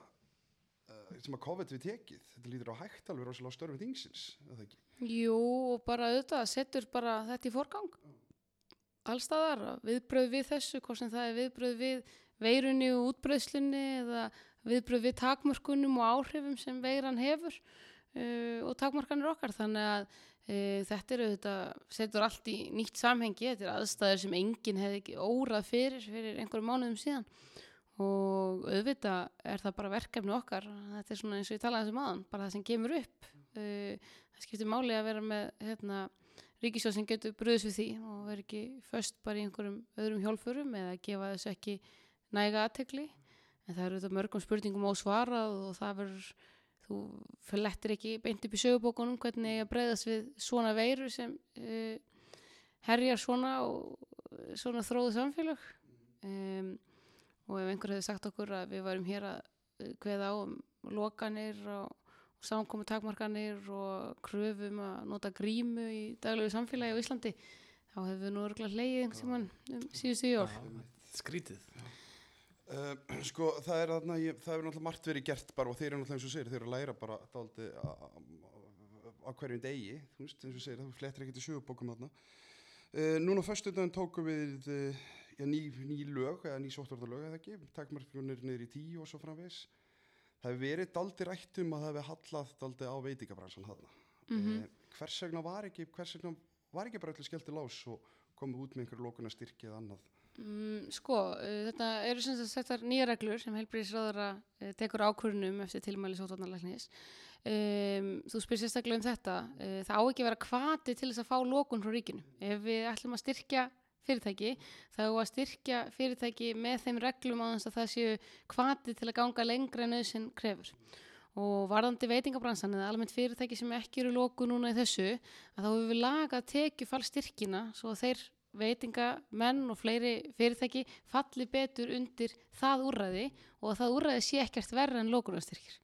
uh, sem að COVID við tekið, þetta lítur á hægt alveg rosalega á störfið þingsins, jú og bara auðvitað setur bara þetta í forgang. Allstaðar, viðbröð við þessu hvort sem það er viðbröð við veirunni og útbröðslunni eða viðbröð við takmörkunum og áhrifum sem veiran hefur uh, og takmarkanir okkar. Þannig að þetta er auðvitað setur allt í nýtt samhengi þetta er aðstæður sem enginn hefði ekki órað fyrir fyrir einhverjum mánuðum síðan. Og auðvitað er það bara verkefni okkar. Þetta er svona eins og ég talaði þessum aðan bara það sem kemur upp. Uh, það skiptir máli að vera með hérna, ríkisjóð sem getur bröðs við því og vera ekki först bara í einhverjum öðrum hjólfurum eða gefa þessu ekki næga aðtekli en það eru þetta mörgum spurningum ósvarað og það verður þú fyrir lettir ekki beint upp í sögubókunum hvernig að breyðast við svona veiru sem uh, herjar svona og svona þróðu samfélag um, og ef einhver hefði sagt okkur að við varum hér að uh, kveða á um lokanir og, og samkomi takmarkanir og kröfum að nota grímu í daglegu samfélagi á Íslandi þá hefðu nú örgulega tímann um síðustu jól. Skrítið. Uh, sko það er þarna, ég, það er náttúrulega margt verið gert bara og þeir eru náttúrulega eins og segir, þeir eru að læra bara daldi á hverjum degi, þú veist, eins og segir, það flettir ekki til sögubókum þarna. Uh, núna fyrstu daginn tókum við uh, já, ný, ný lög, eða ný sóttvartalög eða ekki, takmarkunir niður í tíu og svo framvegis. Það hefur verið daldi rætt um að það hefur hallað daldi á veitingabransan þarna. Mhm. uh, hvers vegna var ekki, hvers vegna var ekki bara öllu skellti lás og komið út með einhverju lókunastyrki eða annað? Mm, sko, uh, þetta eru sem sagt settar nýja reglur sem heilbríðisráðara uh, tekur ákvörunum eftir tilmæli sótvarnarlæknis. Um, þú spyr sérstaklega um þetta. Uh, það á ekki að vera kvati til þess að fá lókun frá ríkinu. Ef við ætlum að styrkja fyrirtæki, þá að styrkja fyrirtæki með þeim reglum að það séu kvati til að ganga lengra en auðsinn krefur. Og varðandi veitingabransan eða almennt fyrirtæki sem ekki eru lóku núna í þessu, að þá hefur við lagað tekjufallstyrkina svo að þeir veitingamenn og fleiri fyrirtæki falli betur undir það úrræði og að það úrræði sé ekkert verra en lókunarstyrkir.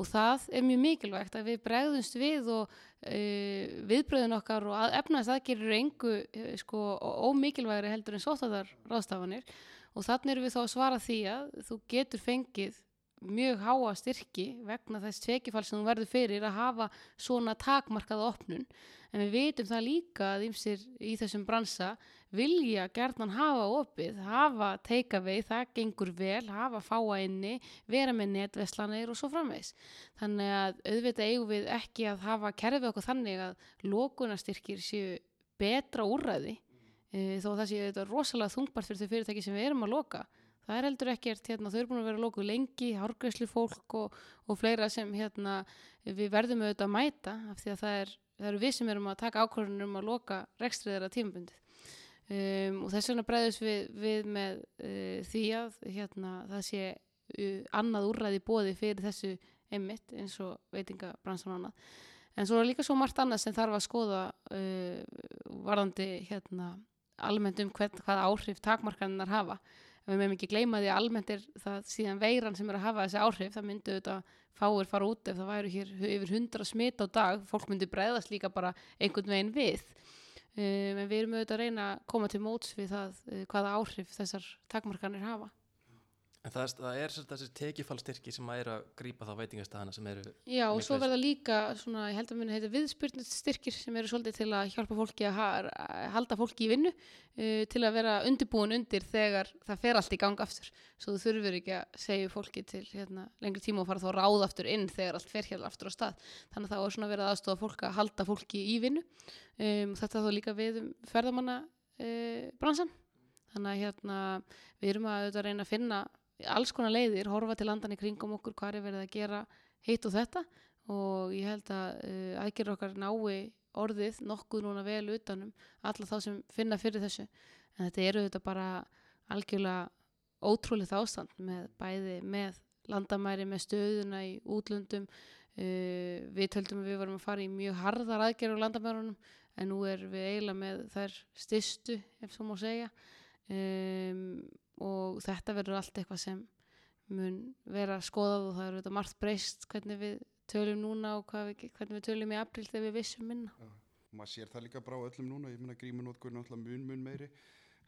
Og það er mjög mikilvægt að við bregðumst við og uh, viðbröðun okkar og að, efnaðast aðgerir engu uh, sko, ómikilvægri heldur en sóttáðar ráðstafanir og þannig erum við þá að svara því að þú getur fengið mjög háa styrki vegna þess tvekifall sem þú verður fyrir að hafa svona takmarkaða opnun en við vitum það líka að ýmsir í þessum bransa vilja gerðan hafa opið, hafa teikavei, það gengur vel, hafa fáa inni, vera með netveslanir og svo framvegs. Þannig að auðvitað eigum við ekki að hafa kerfið okkur þannig að lókunastyrkir séu betra úrræði e, þó það séu þetta rosalega þungbart fyrir þau fyrirtæki sem við erum að loka. Það er heldur ekkert, hérna, þau eru búin að vera lókuð lengi, hárgreyslu fólk og, og fleira sem hérna, við verðum auðvitað að mæta af því að það, er, það eru við sem erum að taka ákvörðunum um að loka rekstriðara tímabundið. Um, og þess vegna bregðust við, við með uh, því að hérna, það sé uh, annað úrræði bóði fyrir þessu einmitt eins og veitingabransan annað. En svo er líka svo margt annað sem þarf að skoða uh, varðandi hérna, almennt um hvern, hvað áhrif takmarkaninnar hafa. En við meðum ekki gleyma því að almennt er það síðan veiran sem er að hafa þessi áhrif. Það myndu auðvitað fáir fara út ef það væru hér yfir hundra smit á dag. Fólk myndi bregðast líka bara einhvern veginn við. Um, en við erum auðvitað að reyna að koma til móts við það uh, hvaða áhrif þessar takmarkanir hafa. En það, er- það er þessi tekjufallstyrki sem að eru að grípa þá veitingastæðana sem eru Já, og svo verða líka svona, ég held að muni heita viðspyrnustyrkir sem eru svolítið til að hjálpa fólki að ha halda fólki í vinnu uh, til að vera undirbúin undir þegar það fer allt í gang aftur. Svo þú þurfur ekki að segja fólki til hérna, lengri tíma og fara þá ráð aftur inn þegar allt fer hér aftur á stað. Þannig að það er svona verið að aðstofa fólk að halda fólki í vinnu. Um, þetta þá líka við um ferðamanna uh, bransan. Þannig að hérna, við erum að auðvitað reyna að finna alls konar leiðir, horfa til landan í kringum okkur hvað er verið að gera hitt og þetta. Og ég held að uh, aðgerður okkar nái orðið nokkuð núna vel utanum alla þá sem finna fyrir þessu. En þetta eru þetta bara algjörlega ótrúlegt ástand með bæði með landamæri með stöðuna í útlöndum. Uh, við töldum að við varum að fara í mjög harðar aðgerður á landamærunum en nú er við eiginlega með þær stystu ef svo má segja. Um, og þetta verður allt eitthvað sem mun vera skoðað og það er þetta margt breyst hvernig við tölum núna og við, hvernig við tölum í april þegar við vissum minna Já. maður sér það líka bara á öllum núna ég menna grímunótkur er náttúrulega mun mun meiri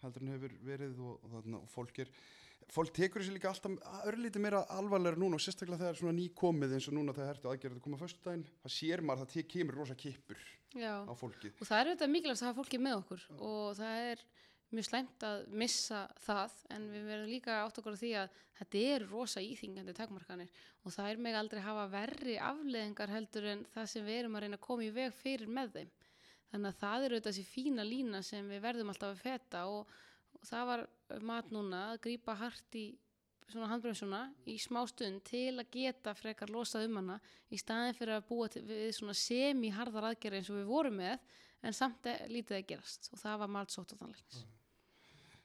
heldur en hefur verið og, og, og, og fólk er fólk tekur þessi líka alltaf örlítið meira alvarlega núna og sérstaklega þegar svona ný komið eins og núna þegar hertu aðgerðið að koma fyrstu daginn það sér maður að það kemur rosa kippur Já. á fólkið og það er auðvitað mikilvægt að hafa fólkið með okkur Já. og það er mjög slæmt að missa það en við verðum líka átt okkur á því að þetta eru rosa íþingandi takmarkanir og það er meg aldrei að hafa verri afleðingar heldur en það sem við erum að reyna að koma í veg fyrir með þeim þannig að það eru þessi fína lína sem við verðum alltaf að feta og, og það var mat núna að grýpa hart í svona handbremsuna í smá stund til að geta frekar losað um hana í staðin fyrir að búa við svona semi-harðar aðgerði eins og við vorum með en samt lítið að gerast og það var malt sótt á þannleiknis.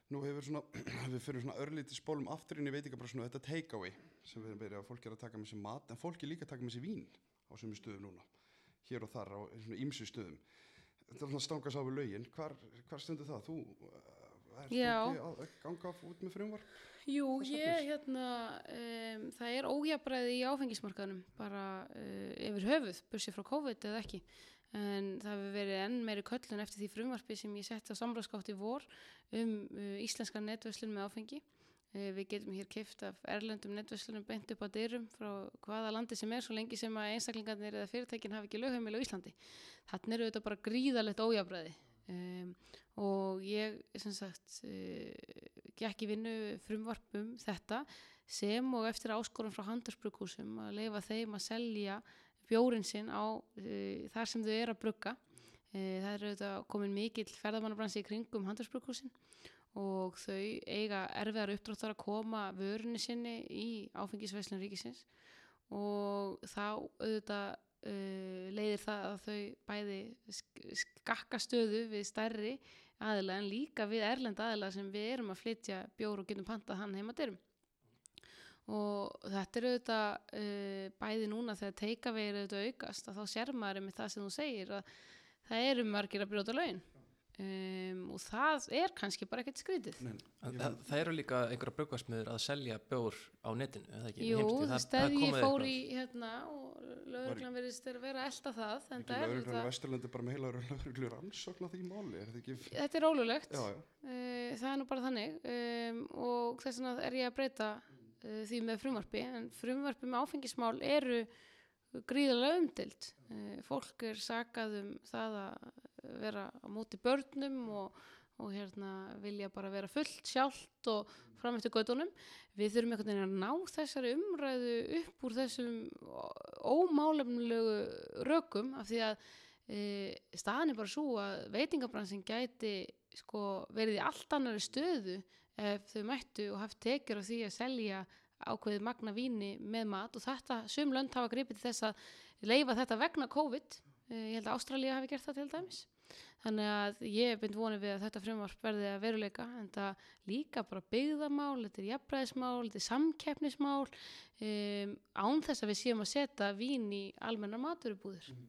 Nú hefur svona, við fyrir svona örlítið spólum aftur inn í veitingabrásinu þetta take-away sem við erum verið að fólk er að taka með sér mat en fólk er líka að taka með sér vín á sömu stöðum núna, hér og þar á ímsu stöðum. Þetta er svona stangast á við lögin, hvar, hvar stundur það? Þú er þú ekki að ganga út með frumvarp? Jú, ég, hérna, um, það er ójabræði í áfengismarkaðnum bara uh, yfir höfuð, bursið frá COVID eða ekki en það hefur verið enn meiri köllun eftir því frumvarpi sem ég sett á samráðskátt í vor um uh, íslenska netvöslun með áfengi. Uh, við getum hér kift af erlendum netvöslunum beint upp á dyrum frá hvaða landi sem er svo lengi sem að einstaklingarnir eða fyrirtækin hafi ekki lögheimil á Íslandi. Þannig eru þetta bara gríðalegt ójabræði um, og ég, sem sagt, uh, gekk í vinnu frumvarpum þetta sem og eftir áskorum frá handelsbrukkúsum að leifa þeim að selja bjórin sinn á uh, þar sem þau eru að brugga. Uh, það er auðvitað komin mikill ferðamannabransi í kringum handelsbrukkúsin og þau eiga erfiðar uppdráttar að koma vörunni sinni í áfengisveslun ríkisins og þá auðvitað uh, leiðir það að þau bæði skakka stöðu við stærri aðila en líka við erlenda aðila sem við erum að flytja bjór og getum pantað hann heima dyrum og þetta eru auðvitað uh, bæði núna þegar teikavegi eru auðvitað aukast að þá sér maður með það sem þú segir að það eru margir að brjóta laun. Um, og það er kannski bara ekkert skrítið. Það, það eru líka einhverja brugvarsmiður að selja bjór á netinu? Jú, það stefni fór í hérna og lögurglann verðist að vera elda það en það er lögurglann Vesturlandi bara með heila lögurglur ansókn á því máli er ekki... Þetta er ólulegt já, já. Uh, það er nú bara þannig. Um, og þess vegna er ég að breyta uh, því með frumvarpi en frumvarpi með áfengismál eru gríðarlega umdild uh, fólk er sakað um það að vera á móti börnum og, og hérna vilja bara vera fullt sjálft og fram eftir gödunum við þurfum einhvern veginn að ná þessari umræðu upp úr þessum ómálefnilegu rökum af því að e, staðan er bara svo að veitingabransin gæti sko, verið í allt annari stöðu ef þau mættu og haft tekjur á því að selja ákveðið magna víni með mat. Og þetta sum lönd hafa gripið þess að leifa þetta vegna COVID. Ég held að Ástralja hafi gert það til dæmis. Þannig að ég er bynd vonið við að þetta frumvarp verði að veruleika en það líka bara byggðamál þetta er jafnbræðismál, þetta er samkeppnismál um, án þess að við séum að setja vín í almenna maturubúður mm.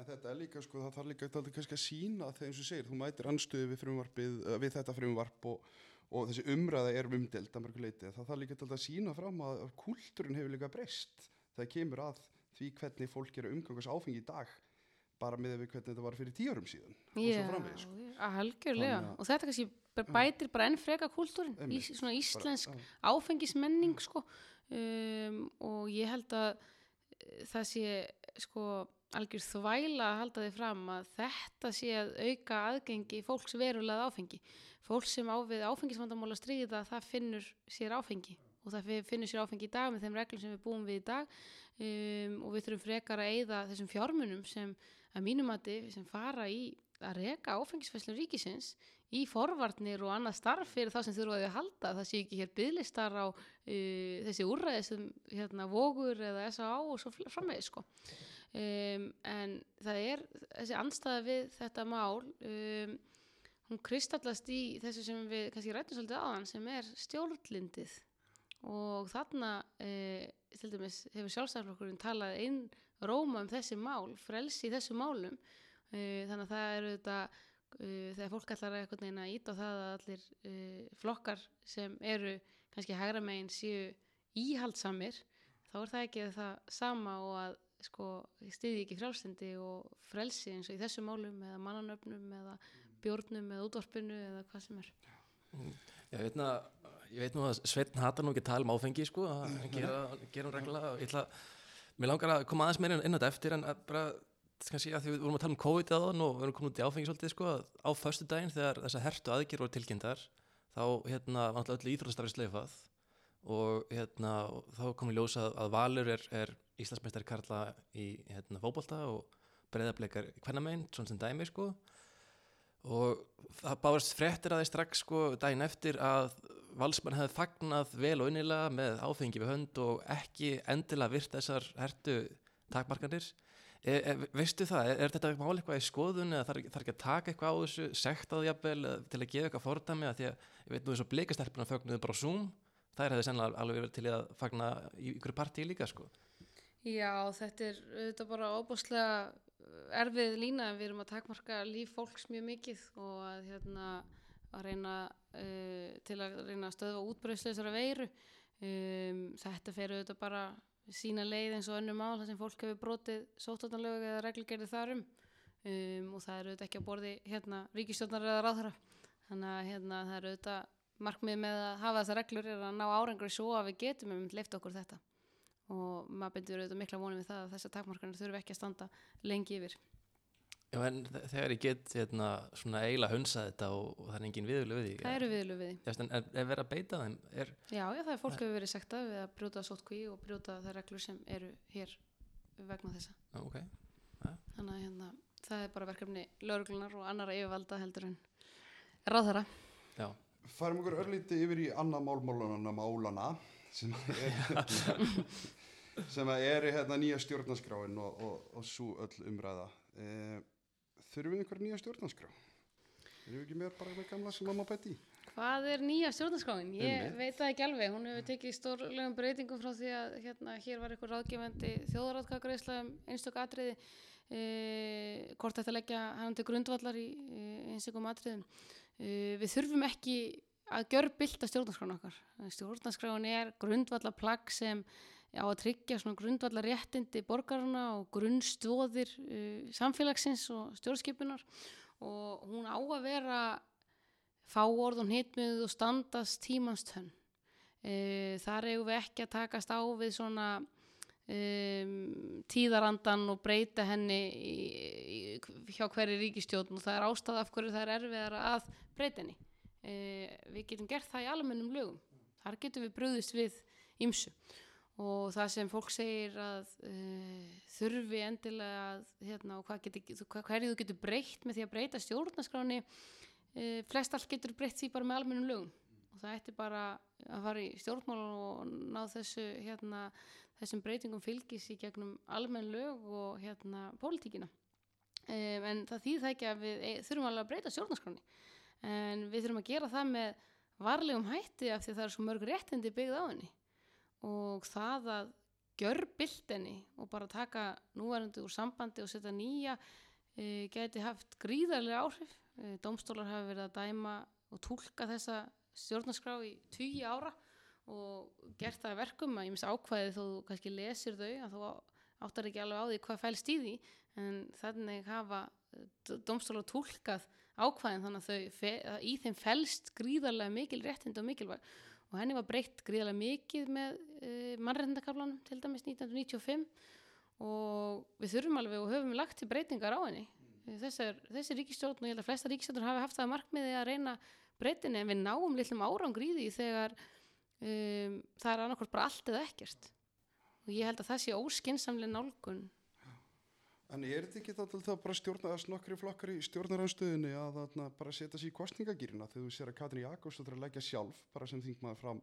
En þetta er líka, sko, það þarf líka kannski að sína þegar og segir, þú mætir anstöðu við, við þetta frumvarp og, og þessi umræða er umdelt að mörgu leiti, það þarf líka alltaf að sína fram að kultúrin hefur líka breyst. Það kemur að því hvernig fólk eru umgangast áfengi í dag bara með við hvernig þetta var fyrir tíu árum síðan Já, framvegis, sko. algjörlega. Og þetta kannski bætir bara enn freka kúltúrin, í, svona íslensk bara, áfengismenning mm. sko. Um, og ég held að eh, það sé sko algjör þvæla að halda þig fram að þetta sé að auka aðgengi fólks verulega áfengi fólk sem á við áfengisvandamála stríða það finnur sér áfengi og það finnur sér áfengi í dag með þeim reglum sem við búum við í dag um, og við þurfum frekar að eigða þessum fjármunum sem að mínumati sem fara í að reka áfengisfæslun ríkisins í forvarnir og annað starf fyrir þá sem þurfaði að halda það sé ekki hér bygglistar á uh, þessi úrræði sem hérna vogur eða S.A.A. og svo framvegis sko um, en það er þessi anstæða við þetta mál um, hún kristallast í þessu sem við kannski rættum svolítið aðan sem er stjórnlindið. Og þarna e, til dæmis hefur sjálfstæðarflokkurinn talað inn róma um þessi mál, frelsi í þessu málum. E, þannig að það eru þetta e, þegar fólk allar að eitthvað neina ít á það að allir e, flokkar sem eru kannski hægra megin séu íhaldsamir þá er það ekki það sama og að sko stiði ekki frjálstindi og frelsi eins og í þessu málum eða mannanöfnum eða bjórnum eða útvarpinu eða hvað sem er. Já, ég veit, na, ég veit nú að Sveitn hatar nú ekki að tala um áfengi sko, að gera, gera hún reglulega. Og ég ætla, mér langar að koma aðeins meira inn á þetta eftir en að bara, kannski að því við vorum að tala um COVID aðan og við erum komin út í áfengi svolítið sko, að á förstu daginn þegar þessa hertu aðgjör voru tilkynntar þá hérna var alltaf öll íþróttastarfi sleifað og hérna þá kom í ljósa að, að Valur er, er Íslandsmeistari Karla í hérna fókbólta og breyðarbleikar hvernig meginn, svona sem dæmi sko. Og það báðast fréttir að þeir strax sko daginn eftir að valsmenn hefði fagnað vel og innilega með áfengi við hönd og ekki endilega virt þessar hertu takmarkanir. E, e, veistu það, er, er þetta mál eitthvað í skoðun eða þarf þar ekki að taka eitthvað á þessu sektaðu jafnvel til að gefa eitthvað fordæmi að því að ég veit nú þess að blikastelpuna fögnuðu bara á Zoom, þær hefði sennilega alveg verið til að fagna í ykkur partíi líka sko Já, þetta er þetta bara óbúslega erfið lína. Við erum að takmarka líf fólks mjög mikið og að hérna að reyna uh, til að reyna að stöðva útbröðslu þessara veiru. Um, þetta fer auðvitað bara sína leið eins og önnum mál þar sem fólk hefur brotið sóttarnalög eða reglgerði þarum um, og það er auðvitað ekki að borði hérna ríkistjórnar eða ráðhara þannig að hérna það er auðvitað markmið með að hafa þessar reglur er að ná árangur svo að við getum um leift okkur þetta og maður byndir auðvitað mikla vonum við það að þessar takmarkanir þurfi ekki að standa lengi yfir. Já en þegar ég get hérna, svona eiginlega hunsa þetta og, og það er engin viðlu við því. Það eru viðlu við því. Já, en er, er verið að beita þeim? Er... Já, já, það er fólk hefur verið sagt að við að brjóta sótkví og brjóta þær reglur sem eru hér vegna þessa. Já, ok. Ja. Þannig að hérna, það er bara verkefni lauruglunar og annara yfirvalda heldur en ráðhara. Já. Færum okkur örlíti yfir í annað málmálunana málana sem er sem er hérna nýja stjórnarskráin og, og, og svo öll umræða. E, þurfum við einhver nýja stjórnarskrá? Erum við ekki meira bara með gamla sem mamma bæti Hvað er nýja stjórnarskráin? Ég Einmitt. veit það ekki alveg, hún hefur tekið stórlegum breytingum frá því að hérna, hér var einhver ráðgefandi þjóðarátkakreisla um einstök atriði e, hvort þetta leggja hann til grundvallar í e, einstökum atriðum. E, við þurfum ekki að gjör bylta stjórnarskráin okkar. Stjórnarskráin er grundvallar plagg sem á að tryggja grundvallar réttindi borgarna og grunnstóðir uh, samfélagsins og stjórnskipunar og hún á að vera fáorð og hitmið og standast tímanstönn. Uh, þar eigum við ekki að takast á við svona um, tíðarandan og breyta henni í, í, hjá hverju ríkistjóðn og það er ástæða af hverju það er erfiðar að breyta henni. Uh, við getum gert það í almennum lögum. Þar getum við bröðist við ymsu og það sem fólk segir að uh, þurfi endilega að, hérna, hvað geti, hverju þú getur breytt með því að breyta stjórnaskráni uh, flest allt getur breytt því bara með almennum lögum. Og það ætti bara að fara í stjórnmál og ná þessu hérna, þessum breytingum fylgis í gegnum almenn lög og hérna pólitíkina. Um, en það þýð það ekki að við e, þurfum alveg að breyta stjórnaskráni en við þurfum að gera það með varlegum hætti af því það er svo mörg réttindi byggð á henni og það að gjör bildinni og bara taka núverandi úr sambandi og setja nýja e, geti haft gríðarlega áhrif. E, domstólar hafa verið að dæma og tólka þessa stjórnarskrá í 20 ára og gert það verkum að ég mis ákvæði þó þú kannski lesir þau að þú áttar ekki alveg á því hvað fælst í því en þannig hafa domstólar tólkað ákvæðin þannig að þau, í þeim fælst gríðarlega mikil réttind og mikilvæg og henni var breytt gríðarlega mikið með uh, eh, mannreitndakaflanum til dæmis 1995 og við þurfum alveg og höfum lagt til breytingar á henni. Þessar, þessi ríkistjórn og ég held að flesta ríkistjórn hafi haft það markmiði að reyna breytinni en við náum litlum árangri í því þegar um, það er annarkort bara allt eða ekkert. Og ég held að það sé óskinsamlega nálgun En er þetta ekki þá þá bara stjórnaðast nokkri flokkar í stjórnaranstöðinni að bara setja sér í kostningagýrina þegar þú sér að Katrin Jakobs þetta að leggja sjálf bara sem þingmaður fram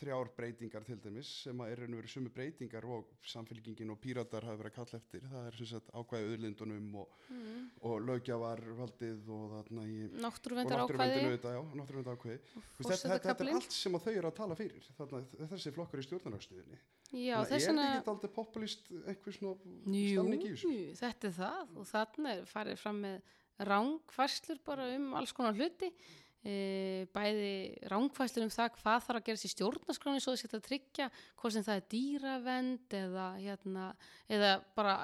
þrjár breytingar til dæmis sem að er raun og verið sumu breytingar og samfélkingin og píratar hafa verið að kalla eftir. Það er sem sagt ákvæði auðlindunum og, mm. og lögjavarvaldið og þarna í náttúruvenndar og ákvæði þetta, þetta er allt sem þau eru að tala fyrir. Þarna, þessi flokkar í stjórnarhagsstuðinni Já, er þetta alltaf populist einhver svona Jú, stemning í þessu? þetta er það. Og þarna er farið fram með rángfæslur bara um alls konar hluti. e, bæði rángfæslur um það hvað þarf að gerast í stjórnarskráni svo þess að tryggja hvort sem það er dýravend eða, hérna, eða bara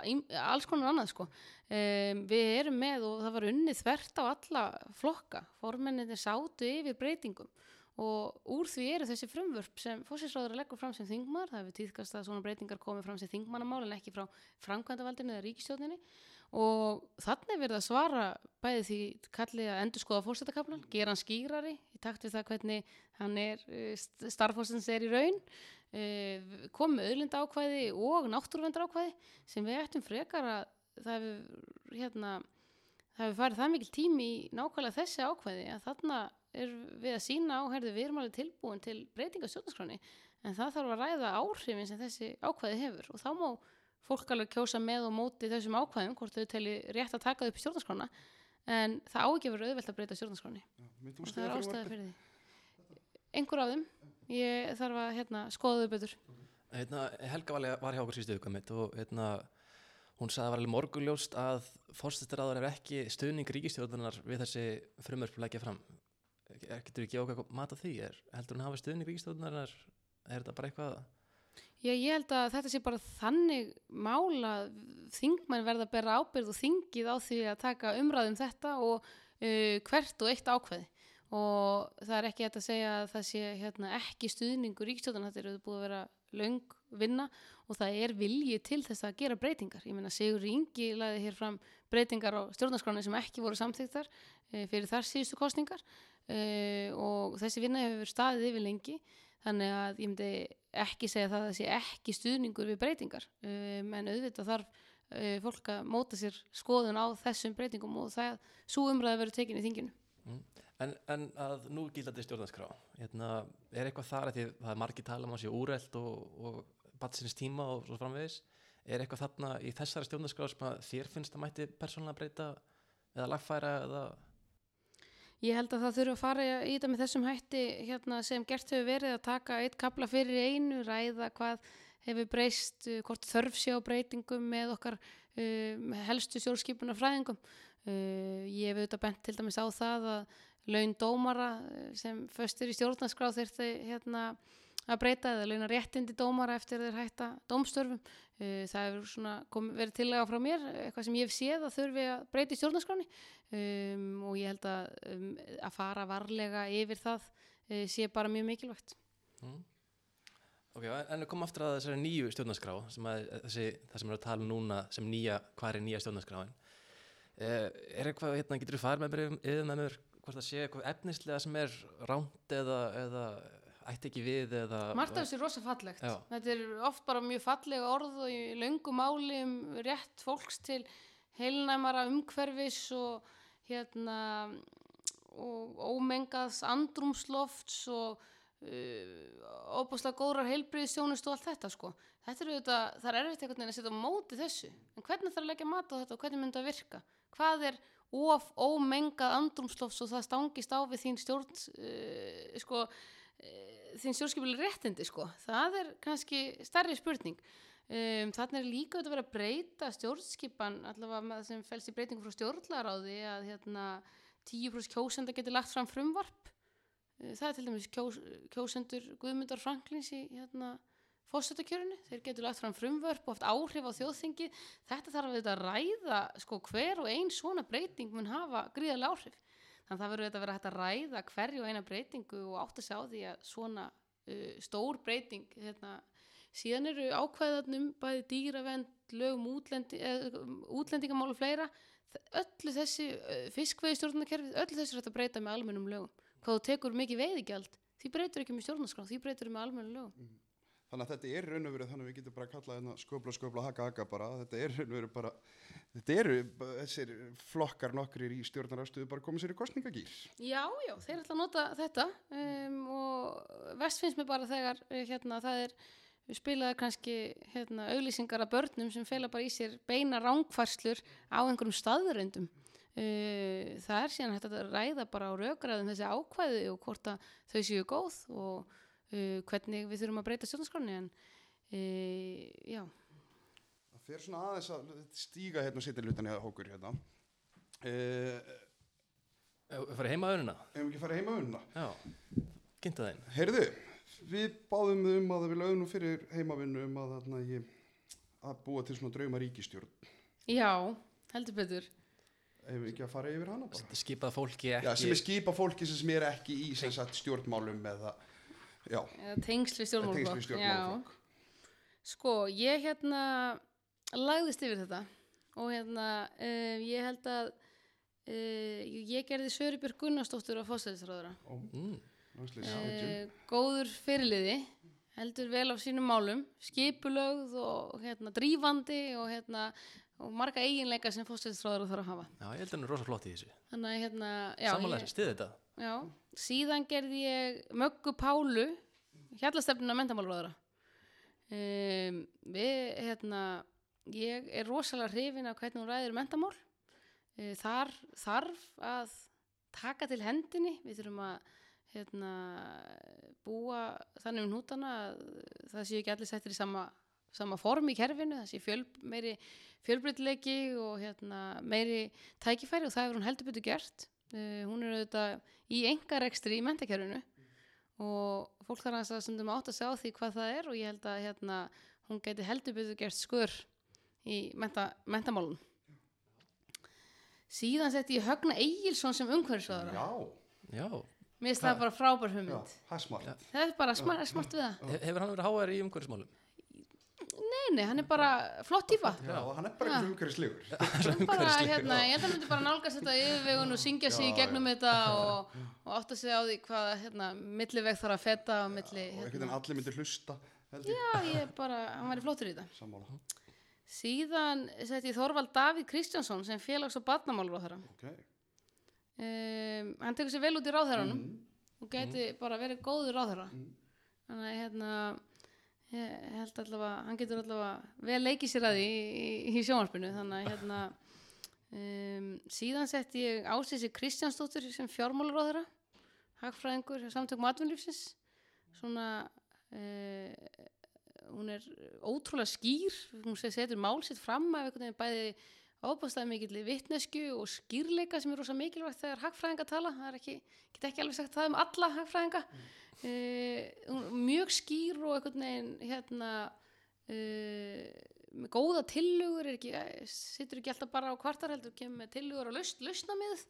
alls konar annað sko. e, við erum með og það var unnið þvert á alla flokka formenninir sátu yfir breytingum og úr því eru þessi frumvörp sem fósinsráður leggur fram sem þingmar það hefur tíðkast að svona breytingar komið fram sem þingmannamál en ekki frá framkvæmdavaldinu eða ríkistjóninni og þannig verið að svara bæði því kallið að endur skoða fórsetakaflan, gera hann skýrari í takt við það hvernig hann er starfhóstins er í raun komið auðlinda ákvæði og náttúruvendar ákvæði sem við ættum frekar að það hefur hérna, það hefur farið það mikil tími í nákvæmlega þessi ákvæði að þarna er við að sína á, herðu, við erum alveg tilbúin til breytinga stjórnarskráni en það þarf að ræða áhrifin sem þessi ákvæði hefur og þá má fólk alveg kjósa með og móti þessum ákvæðum hvort þau telli rétt að taka upp í stjórnarskrána en það á ekki verið auðvelt að breyta stjórnarskráni og það er ástæði fyrir því. Einhver af þeim. Ég þarf að hérna, skoða þau betur. Hérna, Helga var hjá okkur síðustu vikum og hérna, hún sagði að það var alveg morguljóst að fórstættiráður er ekki stuðning ríkistjórnar við þessi frumörp leggja fram. Getur við ekki okkur mat á því? Er, heldur hún að hafa stuðning ríkistjórnar er þetta bara eitthvað Já, ég held að þetta sé bara þannig mála þingmenn verða að bera ábyrð og þingið á því að taka umræðum þetta og uh, hvert og eitt ákveði og það er ekki hægt að segja að það sé hérna, ekki stuðningur ríkstjóðan þetta eru búið að vera löng vinna og það er vilji til þess að gera breytingar. Ég meina Sigur Ingi laði hér fram breytingar á stjórnarskráni sem ekki voru samþýttar uh, fyrir þar síðustu kostningar uh, og þessi vinna hefur staðið yfir lengi þannig að ég myndi ekki segja það að það sé ekki stuðningur við breytingar um, en auðvitað þarf uh, fólk að móta sér skoðun á þessum breytingum og það svo umræði verið tekinni þinginu mm. en, en að nú gildandi stjórnarskrá hérna, er eitthvað þar að því það er margi tala um að sé úreld og, og batsins tíma og svo framvegis er eitthvað þarna í þessari stjórnarskrá sem þér finnst að mætti persónulega breyta eða lagfæra eða Ég held að það þurfa að fara í þetta með þessum hætti hérna, sem gert hefur verið að taka eitt kabla fyrir einu, ræða hvað hefur breyst, uh, hvort þörf sé á breytingum með okkar um, helstu stjórnskipunar fræðingum. Uh, ég hef auðvitað bent til dæmis á það að laun dómara uh, sem föstur í stjórnarskráð þurfti hérna, að breyta eða launa réttindi dómara eftir þeir hætta dómstörfum. Uh, það hefur kom, verið tillega frá mér, eitthvað sem ég hef séð að þurfi að breyti stjórnarskráni um, og ég held að, um, að fara varlega yfir það uh, sé bara mjög mikilvægt. Mm. Ok, en komum aftur að þessari nýju stjórnarskrá, sem að, þessi, það sem er að tala um núna sem nýja, hvað er nýja stjórnarskráin? Uh, er eitthvað, hérna, getur þú farið með mér yfir með mér hvort það sé eitthvað efnislega sem er ránt eða, eða ætti ekki við eða... Marta þessi er rosa fallegt. Já. Þetta er oft bara mjög fallega orð og í löngu máli um rétt fólks til heilnæmara umhverfis og hérna og ómengaðs andrumslofts og uh, óbúslega góðrar heilbriðisjónust og allt þetta sko. Þetta er auðvitað, það er erfitt einhvern veginn að setja á móti þessu. En hvernig þarf að leggja mat á þetta og hvernig myndi það virka? Hvað er of ómengað andrumslofts og það stangist á við þín stjórn uh, sko þín stjórnskipileg réttindi sko. það er kannski stærri spurning. Um, þannig er líka auðvitað að vera að breyta stjórnskipan allavega sem fælst í breytingu frá stjórnlaráði að hérna, 10% kjósenda getur lagt fram frumvarp. Uh, það er til dæmis kjós, kjósendur Guðmundar Franklins í hérna, fósættakjörinu, þeir getur lagt fram frumvörp og haft áhrif á þjóðþingi þetta þarf að ræða sko, hver og einn svona breyting mun hafa gríðarlega áhrif þannig að það verður að vera hægt að ræða hverju eina breytingu og átt að sjá því að svona uh, stór breyting hérna, síðan eru ákvæðanum bæði dýravend, lögum útlendi, uh, útlendingamál og fleira öllu þessi uh, fiskveiðstjórnarkerfi öllu þessi er hægt að breyta með almennum lögum hvað þú tekur mikið veiðigjald því breytur ekki með stjórnarskrá, því breytur með almennum lögum mm. Þannig að þetta er raun og verið þannig að við getum bara að kalla hérna sköpla, sköpla, haka, haka bara. Þetta er raun og verið bara, þetta eru þessir flokkar nokkrir í stjórnarafstöðu bara komið sér í kostningagýr. Já, já, þeir ætla að nota þetta um, og vest finnst mér bara þegar eh, hérna, það er spilaði kannski hérna, auglýsingar af börnum sem fela bara í sér beina rángfærslur á einhverjum staðuröndum. Uh, það er síðan hægt að ræða bara á raugraðum þessi ákvæði og hvort að þau séu góð og uh, hvernig við þurfum að breyta stjórnarskroni en uh, já, Það fer svona aðeins að stíga hérna og setja lutan eða hókur hérna. Uh, Við farið heima að. Hefum ekki farið heima unna? Já, kynnta þeim. Heyrðu, við báðum um að við lögum nú fyrir heimavinnu um að, þarna, ég, að búa til svona drauma ríkistjórn. já, heldur betur. Hefum við ekki að fara yfir hana bara? Skipað fólki Já, ekki. sem er skipa fólki sem er ekki í sem sagt, stjórnmálum eða, já, Eða Tengsl við tengsl við stjórnmálflokk. stjórnmálflokk. Sko, ég hérna lagðist yfir þetta og hérna uh, ég held að uh, ég gerði Söribjörg Gunnarsdóttur á fósæðisráðura. Mm. Námsleys, Uh, góður fyrirliði, heldur vel á sínum málum, skipulögð og hérna drífandi og hérna og marga eiginleika sem fósæðisráðura þarf að hafa. Já, ég held að hann er rosa flott í þessu. Þannig að hérna, Samanlega, stiði þetta. Já, síðan gerði ég Möggu Pálu, hjallastefnuna mentamálráðura. Um, við, hérna, ég er rosalega hrifin af hvernig hún ræðir mentamál. Uh, þar þarf að taka til hendinni, við þurfum að hérna, búa þannig um hnútana að það séu ekki allir settir í sama, sama form í kerfinu, það sé fjöl, meiri fjölbreytileiki og hérna, meiri tækifæri og það hefur hún heldur betur gert. Uh, hún er auðvitað í engarekstri í mentakerfinu og fólk þarf að stundum átt að sjá því hvað það er og ég held að hérna, hún geti heldur betur gert skur í menta, mentamálun. Síðan setti ég Högna Egilson sem umhverfisvæðara. Já, Já. Mér finnst það bara frábær já, hugmynd. það er smart. Það er bara smart, smart við það. He- Hefur hann verið háar í umhverfismálum? Nei, nei, hann er bara flott típa. Já, hann er bara umhverfislegur. Hérna, ég held að hann myndi bara nálgast þetta yfirvegun og syngja sig í gegnum þetta og, og átta sig á því hvað, hérna, milliveg þarf að feta og milli, Og einhvern hérna. veginn allir myndir hlusta. Já, ég bara, hann væri flottur í þetta. Sammála. Síðan setti ég Þorvald Davíð Kristjánsson sem félags- og barnamálur á þeirra. Ok. Um, hann tekur sér vel út í ráðherranum og geti bara verið góður ráðherra. Mm. Þannig að hérna, ég held allavega, hann getur allavega vel leikið sér að því í, í, sjónvarpinu. Þannig að hérna, um, síðan setti ég Ásísi Kristjánsdóttur sem þeirra, hagfræðingur samtökum atvinnlífsins. Svona, uh, hún er ótrúlega skýr, hún se- setur mál sitt fram af einhvern veginn bæði ofbúðstæði mikill vitnesku og skýrleika sem er rosa mikilvægt þegar hagfræðinga tala. Það er ekki, get ekki alveg sagt það um alla hagfræðinga. Uh, mjög skýr og einhvern veginn hérna uh, með góða tillögur er ekki, sittur ekki alltaf bara á kvartar heldur kemur með tillögur og lausn, lausnamið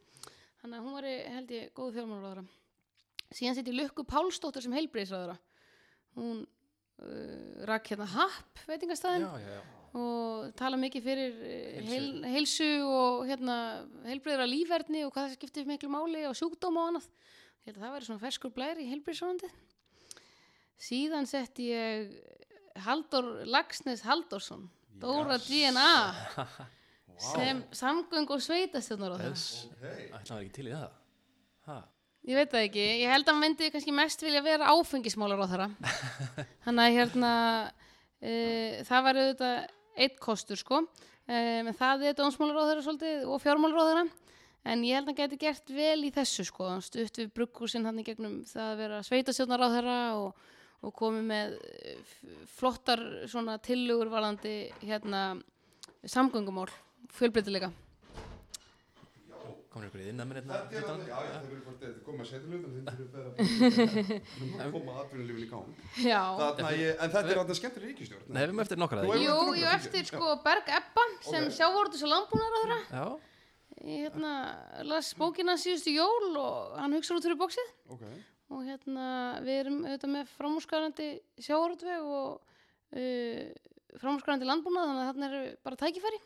þannig að hún var held ég góð fjármálaráðara síðan sitt ég Lukku Pálsdóttur sem heilbreyðisráðara hún uh, rak hérna happ veitingastæðin Já, já, já. Og tala mikið fyrir eh, Heilsu. heil, heilsu og hérna, heilbreyðra lífverðni og hvað það skiptir miklu máli og sjúkdóma og annað. Ég held að það væri svona ferskur blær í heilbreyðsvonandi. Síðan sett ég Haldur Lagsnes Haldursson, Dóra DNA, sem samgöng og sveitastjónar á það. Þess, ætla hann ekki til í það. Ha. Ég veit það ekki, ég held að hann myndi kannski mest vilja vera áfengismálar á þeirra. Þannig að hérna, uh, það var auðvitað eitt kostur sko, um, það er þeirra svolítið og fjármálar á þeirra. En ég held að hann geti gert vel í þessu sko, stutt við brugghúsinn hann í gegnum það að vera þeirra og, og komið með eh, flottar svona tillögur varðandi hérna samgöngumál, fjölbreytileika. Komur ykkur inn að minn? Þetta er alveg, já, það verður hvort þetta koma að setja hlutum, þetta er bara að koma aðbyrjunlífin í gang. Já. Þarna ég, en þetta er þarna skemmtileg ríkistjórn. Nei, við erum eftir það hefur- ekki? Jú, jú, fylgja. eftir sko Berg Ebba sem sjávortus og landbúnar á þeirra. Já. Ég hérna, las bókina síðustu jól og hann hugsa út fyrir bóksið og hérna við erum auðvitað með framúrskarandi sjávarútveg og uh, framúrskarandi landbúnað þannig að þarna eru bara tækifæri.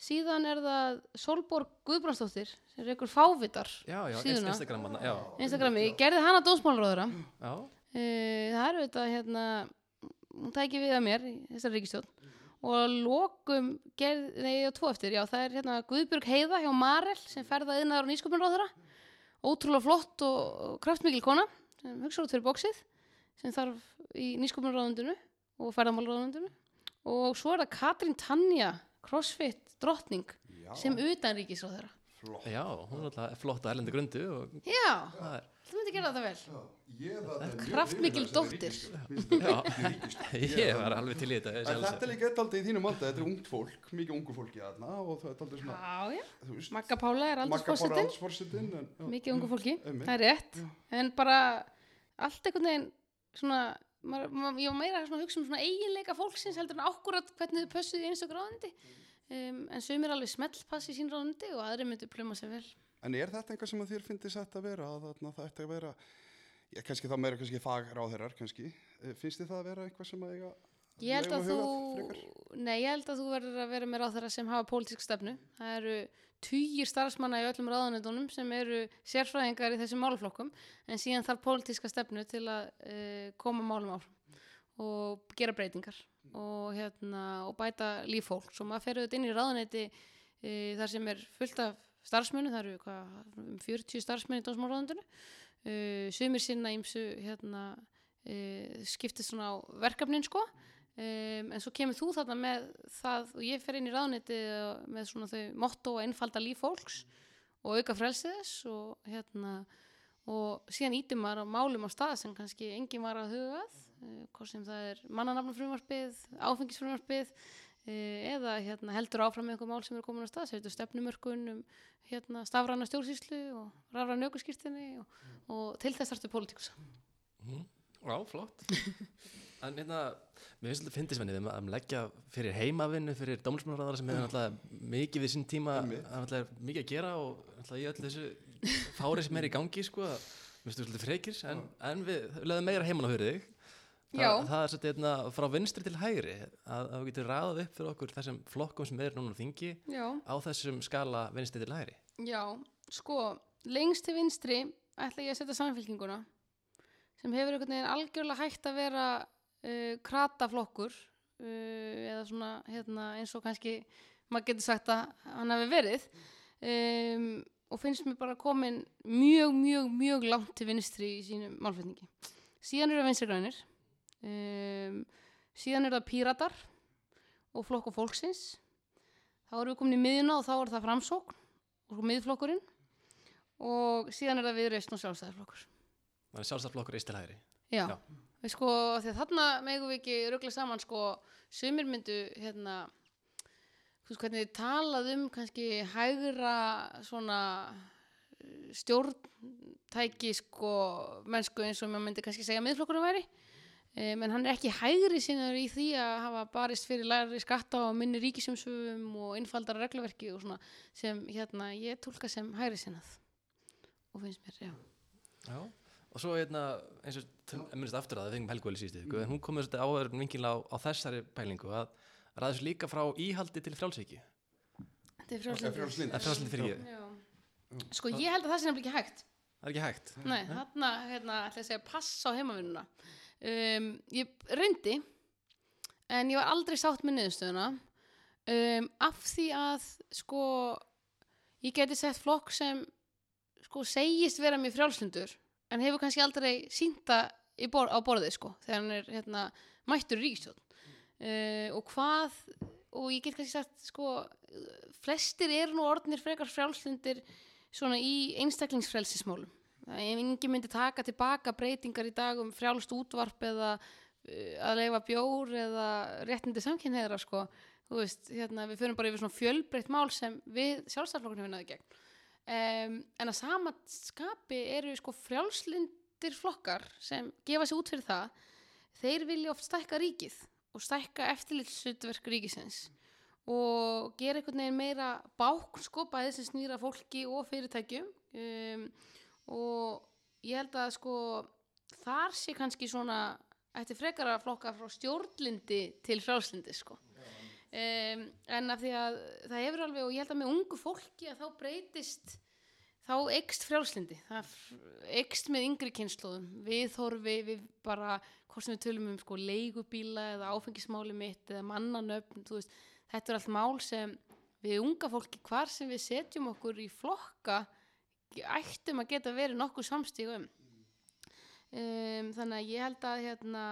Síðan er það Solborg Guðbrandsdóttir sem er ykkur fávitar Já, já, síðuna. Instagram hann, já. Instagrami. Ég gerði hana dómsmálróðura. Já. Uh, það er auðvitað hérna, hún tæki við að mér í þessari ríkistjórn og lokum gerð, nei, ég á tvo eftir, já, það er hérna Guðbjörg Heiða hjá Marel sem ferðaði innar á nýsköpunráðara ótrúlega flott og, og kraftmikil kona sem hugsa út fyrir bóksið sem þarf í nýsköpunráðundinu og ferðamálráðundinu og svo er það Katrín Tanja crossfit drottning Já, sem utanríkisráðara flott. Já, hún er alltaf flott á erlendi grundu og já, það er, þú myndi gera þetta vel. Já, ég það mjög kraftmikil dóttir. þetta ég var alveg til í þetta þetta er líka eitt aldrei í þínum anda, þetta er ungt fólk, mikið ungu fólki þarna og það er aldrei svona, já, já, þú veist, Magga Pála er já. mikið ungu fólki, Einmitt. það er rétt. En bara allt einhvern veginn svona, ég var meira að hugsa um svona eiginleika fólksins heldur en akkurat hvernig þau pössuðu í einstaklega ráðandi um, en sumir alveg smellpass í sín ráðandi og aðri myndu pluma sér vel. En er þetta eitthvað sem að þér finnst þetta að vera, að það ætti að vera, ég, kannski þá meira kannski fagráðherrar kannski, Eh, finnst þið það að vera eitthvað sem að eiga, Ég held að eigum þú, nei, ég held að þú verður að vera með ráðherra sem hafa pólitísk stefnu. Það eru tugir starfsmanna í öllum ráðanendunum sem eru sérfræðingar í þessum málflokkum en síðan þarf pólitíska stefnu til að uh, koma málum áfram og gera breytingar og, hérna, og bæta líf fólks. Og maður fer auðvitað inn í ráðaneyti uh, þar sem er fullt af starfsmennu, það eru hvað, um 40 starfsmenn í dómsmálráðandunu uh, sumir sinna ímsu hérna, skiptist svona á verkefnin sko um, en svo kemur þú þarna með það og ég fer inn í ráðneti með svona þau motto að einfalda líf fólks og auka frelsið þess og hérna og síðan ítir maður á málum á stað sem kannski enginn var að huga að uh, hvort sem það er mannanafnafrumvarpið áfengisfrumvarpið uh, eða hérna, heldur áfram með einhver mál sem er komin á stað, setur stefnumörkun um hérna, stafræna stjórnsýslu og rafræna aukurskýrtinni og, og til þess þarftu pólitíkusa Mhm. Já, flott En hérna, mér finnst þetta fyndisvennið um að leggja fyrir heimavinnu fyrir dómsmálaráðara sem hefur náttúrulega mikið við sín tíma, það náttúrulega mikið að gera og náttúrulega í öllu þessu fári sem er í gangi sko, mér finnst þetta svolítið frekir en, en við lögum meira heimann á fyrir þig Þa, Já. það er svolítið hérna, frá vinstri til hægri að, að við getum ræðað upp fyrir okkur þessum flokkum sem er núna á þingi Já. á þessum skala vinstri til hægri Já, sko, lengst til vinstri ætla ég að setja samfélkinguna sem hefur einhvern veginn algjörlega hægt að vera uh, krataflokkur uh, eða svona hérna, eins og kannski maður getur sagt að hann hafi verið um, og finnst mér bara komin mjög, mjög, mjög langt til vinstri í sínum málflutningi. Síðan eru það vinstri grænir, um, síðan eru það píratar og flokk og fólksins. Þá erum við komin í miðjuna og þá er það framsókn og miðflokkurinn og síðan er það viðreist og sjálfstæðarflokkur. sjálfstæðarflokkur er til hægri Já, Já. Við sko, því að þarna megum við ekki ruggla saman sko, sumir myndu hérna, þú veist hvernig þið talað um kannski hægra svona eh, stjórntæki sko mennsku eins og maður myndi kannski segja að miðflokkurinn væri. Um, en hann er ekki hægri sinnaður í því að hafa barist fyrir læri skatta og minni ríkisumsöfum og innfaldara regluverki og svona sem hérna ég tólka sem hægri sinnað. Og finnst mér, já. Já, og svo hérna, eins og minnst aftur að það fengum Helgu vel í síðustu mm. en hún komið svolítið áverðin vingil á, á þessari pælingu að ræðis líka frá íhaldi til frjálsvíki Þetta er er frjálslyndi fyrir ég, Já. Sko ég held að það sé nefnilega ekki hægt. Það er ekki hægt. Nei, þarna, hérna, ætla ég að segja pass á heimavinnuna. Um, Ég reyndi en ég var aldrei sátt með niðurstöðuna. Um, af því að sko ég geti sett flokk sem sko segist vera mér frjálslundur en hefur kannski aldrei sínta bor á borðið sko þegar hann er hérna, mættur í ríkistjórn uh, og hvað og ég get kannski sagt sko flestir eru nú orðnir frekar frjálslundir svona í einstaklingsfrelsismálum. Að ef engin myndi taka tilbaka breytingar í dag um frjálst útvarp eða uh, að leifa bjór eða réttindi samkynneðra sko. Veist, hérna, við förum bara yfir svona fjölbreytt mál sem við sjálfstæðarflokkurinn hefur náðu gegn um, en að sama skapi eru sko frjálslindir flokkar sem gefa sig út fyrir það þeir vilja oft stækka ríkið og stækka eftirlitsutverk ríkisins og gera einhvern veginn meira bák sko bæði sem snýra fólki og fyrirtækjum. Um, og ég held að sko þar sé kannski svona ætti frekar að flokka frá stjórnlindi til frjálslindi sko um, en af því að það hefur alveg og ég held að með ungu fólki að þá breytist þá eikst frjálslindi, það eikst með yngri kynnslóðum, við þorfi, við bara, hvort sem við tölum um sko leigubíla eða áfengismáli mitt eða mannanöfn, veist, þetta er allt mál sem við unga fólki hvar sem við setjum okkur í flokka ættum að geta verið nokkuð samstígu um. um þannig að ég held að hérna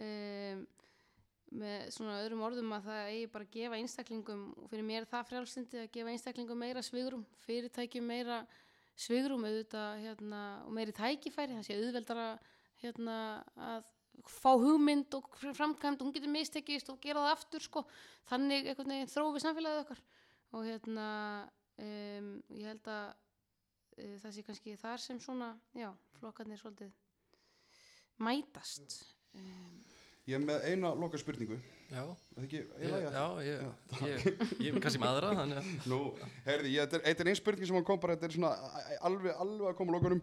um, með svona öðrum orðum að það eigi bara að gefa einstaklingum og fyrir mér það frjálsindi að gefa einstaklingum meira svigrum, fyrirtækjum meira svigrum auðvitað hérna, og meiri tækifæri, það sé auðveldara hérna, að fá hugmynd og framkvæmt og hún getur mistekist og gera það aftur sko. Þannig einhvern veginn þrófi samfélagið okkar. Og hérna um, ég held að uh, það sé kannski þar sem svona já, flokkarnir svolítið mætast. Um, Ég er með eina loka spurningu Já, ekki, ég, ég, já, ég, ég, ég, ég kannski með aðra þannig að Nú, heyrði, ég, þetta er- er einn spurning sem hann kom bara, þetta er svona alveg, alveg að koma lokunum.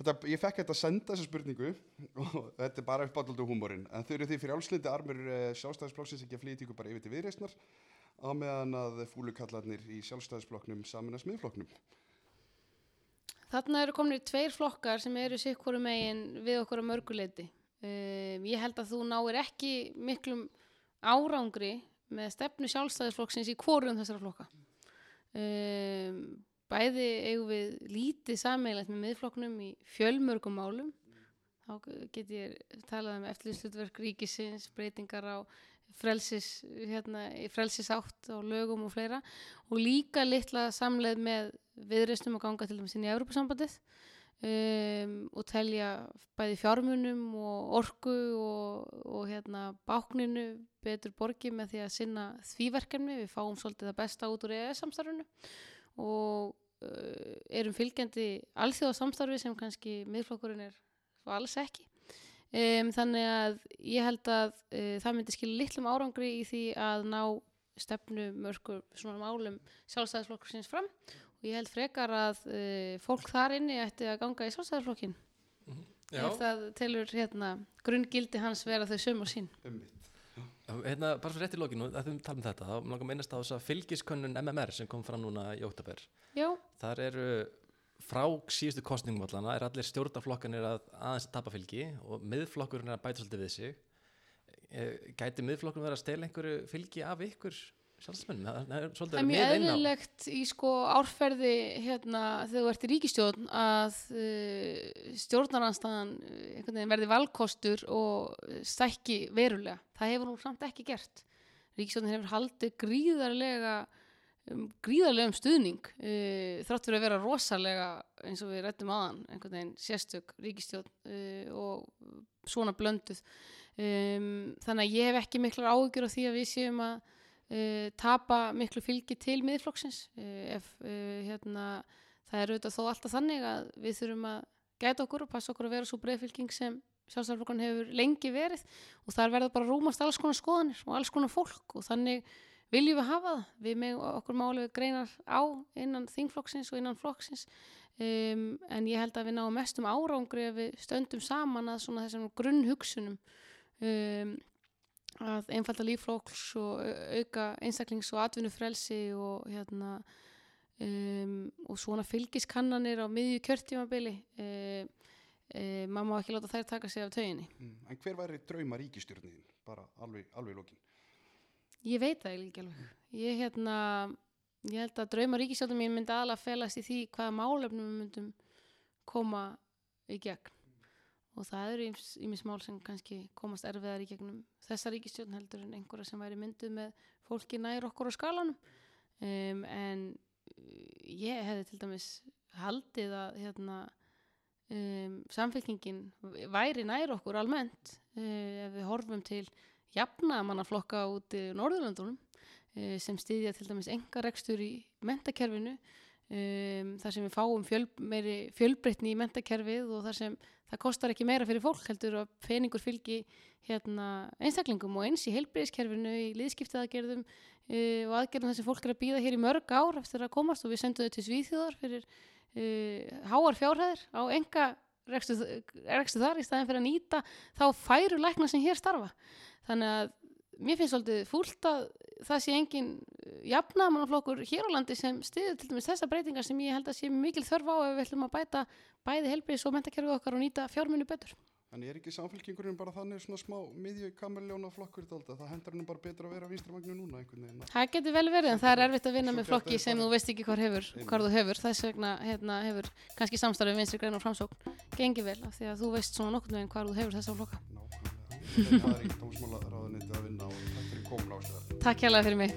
Þetta, Ég fekk þetta að senda þessa spurningu og þetta er bara upp átaldu húmórin en þau eru því fyrir álslindi armur sjálfstæðisflokksins ekki að flýta ykkur bara yfir til viðreistnar á meðan að fúlukallarnir í sjálfstæðisflokknum saminast miðflokknum. Þarna eru komin tveir flokkar sem eru sikkurum megin við okkur á mörguleiti. Um, ég held að þú náir ekki miklum árangri með stefnu sjálfstæðisflokksins í hvorum þessara flokka. Um, bæði eigum við lítið sammeilegt með miðflokknum í fjölmörgum málum. Þá get ég talað um eftirlýslutverk ríkisins, breytingar á frelsis, hérna, frelsisátt á lögum og fleira og líka litla samleið með viðreistum að ganga til dæmis inn í Európa-sambandið um, og telja bæði fjármunum og orku og, og hérna bákninu betur borgi með því að sinna því verkefni, við fáum svolítið það besta út úr EES-samstarfinu og uh, erum fylgjandi alþjóðasamstarfi sem kannski miðflokkurinn er alls ekki. Um, þannig að ég held að uh, það myndi skilja litlum árangri í því að ná stefnu mörgur svona málum sjálfstæðisflokkursins fram og ég held frekar að uh, fólk þar inni ætti að ganga í sjálfstæðisflokkin Já, ef það telur hérna grunngildi hans vera þau söm og sín. Hérna, bara fyrir rétt í lokinu að þau tala um þetta, þá langar að minnast á þess að fylgiskönnun MMR sem kom fram núna í óttabær Já, þar eru frá síðustu kostningum allana er allir stjórnarflokkanir að aðeins að tapa fylgi og miðflokkurinn er að bæta svolítið við sig. Eh, gæti miðflokkurinn vera að stela einhverju fylgi af ykkur sjálfsmennum það er mjög á eðlilegt í sko árferði hérna þegar þú ert í ríkistjórn að uh, stjórnaranstæðan uh, verði valkostur og uh, stækki verulega. Það hefur hún samt ekki gert. Ríkistjórnin hefur haldið gríðarlega um, gríðarlegum stuðning uh, þrátt fyrir að vera rosalega eins og við rættum aðan veginn sérstök ríkistjórn uh, og svona blönduð um, þannig að ég hef ekki miklar áhyggjur af því að við séum að uh, tapa miklu fylgi til miðflokksins. Uh, ef uh, hérna, það er auðvitað þó alltaf þannig að við þurfum að gæta okkur og passa okkur að vera svo breiðfylging sem sjálfstæðarflokkan hefur lengi verið. Og þar verður bara rúmast alls konar skoðanir og alls konar fólk og þannig viljum við hafa það, við með okkur við greinar á innan þingflokksins og innan flokksins. Um, en ég held að við náum mestum árangri ef við stöndum saman að svona þessum grunnhugsunum. Um, að einfalda lífflokks og au- auka einstaklings og atvinnufrelsi og hérna um, og svona fylgiskannanir á miðju kjörtímabili um, um, maður má ekki láta þær taka sig af tauginni Mm, En hver væri drauma ríkistjórniðin? Bara alveg, alveg í lokin. Ég veit það ekki alveg. Ég, hérna, ég held að drauma ríkisjóðum mín myndi aðalega felast í því hvaða málefnum við myndum koma í gegn. Og það eru ímis mál sem kannski komast erfiðar í gegnum þessa ríkistjórn heldur en einhverja sem væri mynduð með fólki nær okkur á skalanum. Um, en uh, ég hefði til dæmis haldið að hérna, um, samfélkingin væri nær okkur almennt uh, ef við horfum til jafnamannaflokka út í Norðurlandunum uh, sem styðja til dæmis enga rekstur í mentakerfinu um, þar sem við fáum fjöl, meiri fjölbreytni í mentakerfið og þar sem það kostar ekki meira fyrir fólk heldur að peningur fylgi hérna einstaklingum og eins í heilbreyðiskerfinu í liðskiptaðagerðum uh, og aðgerðum þar sem fólk er að býða hér í mörg ár eftir að komast og við sendum þau til Svíþjóðar fyrir uh, háar fjárhæðir á enga rekstu þar í staðin fyrir að nýta þá færu lækna sem hér starfa. Þannig að mér finnst svolítið fúlt að það sé engin jafnamannaflokkur hér á landi sem stiður til dæmis þessa breytingar sem ég held að sé mikil þörf á ef við ætlum að bæta bæði helbriðs og mentakerfið okkar og nýta fjármunni betur. En er ekki samfélkingurinn bara þannig svona smá miðju kamerljóna flokkur þetta? Það hendur henni bara betur að vera vinstramagnu núna einhvern veginn. Það getur vel verið en það er erfitt að vinna með flokki sem þú veist ekki hvað, hefur, hvað þú hefur. Þess vegna hérna, hefur kannski samstarfið vinstri grein og framsókn gengið vel af því að þú veist svona nokkurnu veginn hvað þú hefur þessa flokka. Nákvæmlega. Það er ekki dómsmála ráðuniti að vinna og takk fyrir komin Takk hérlega fyrir mig.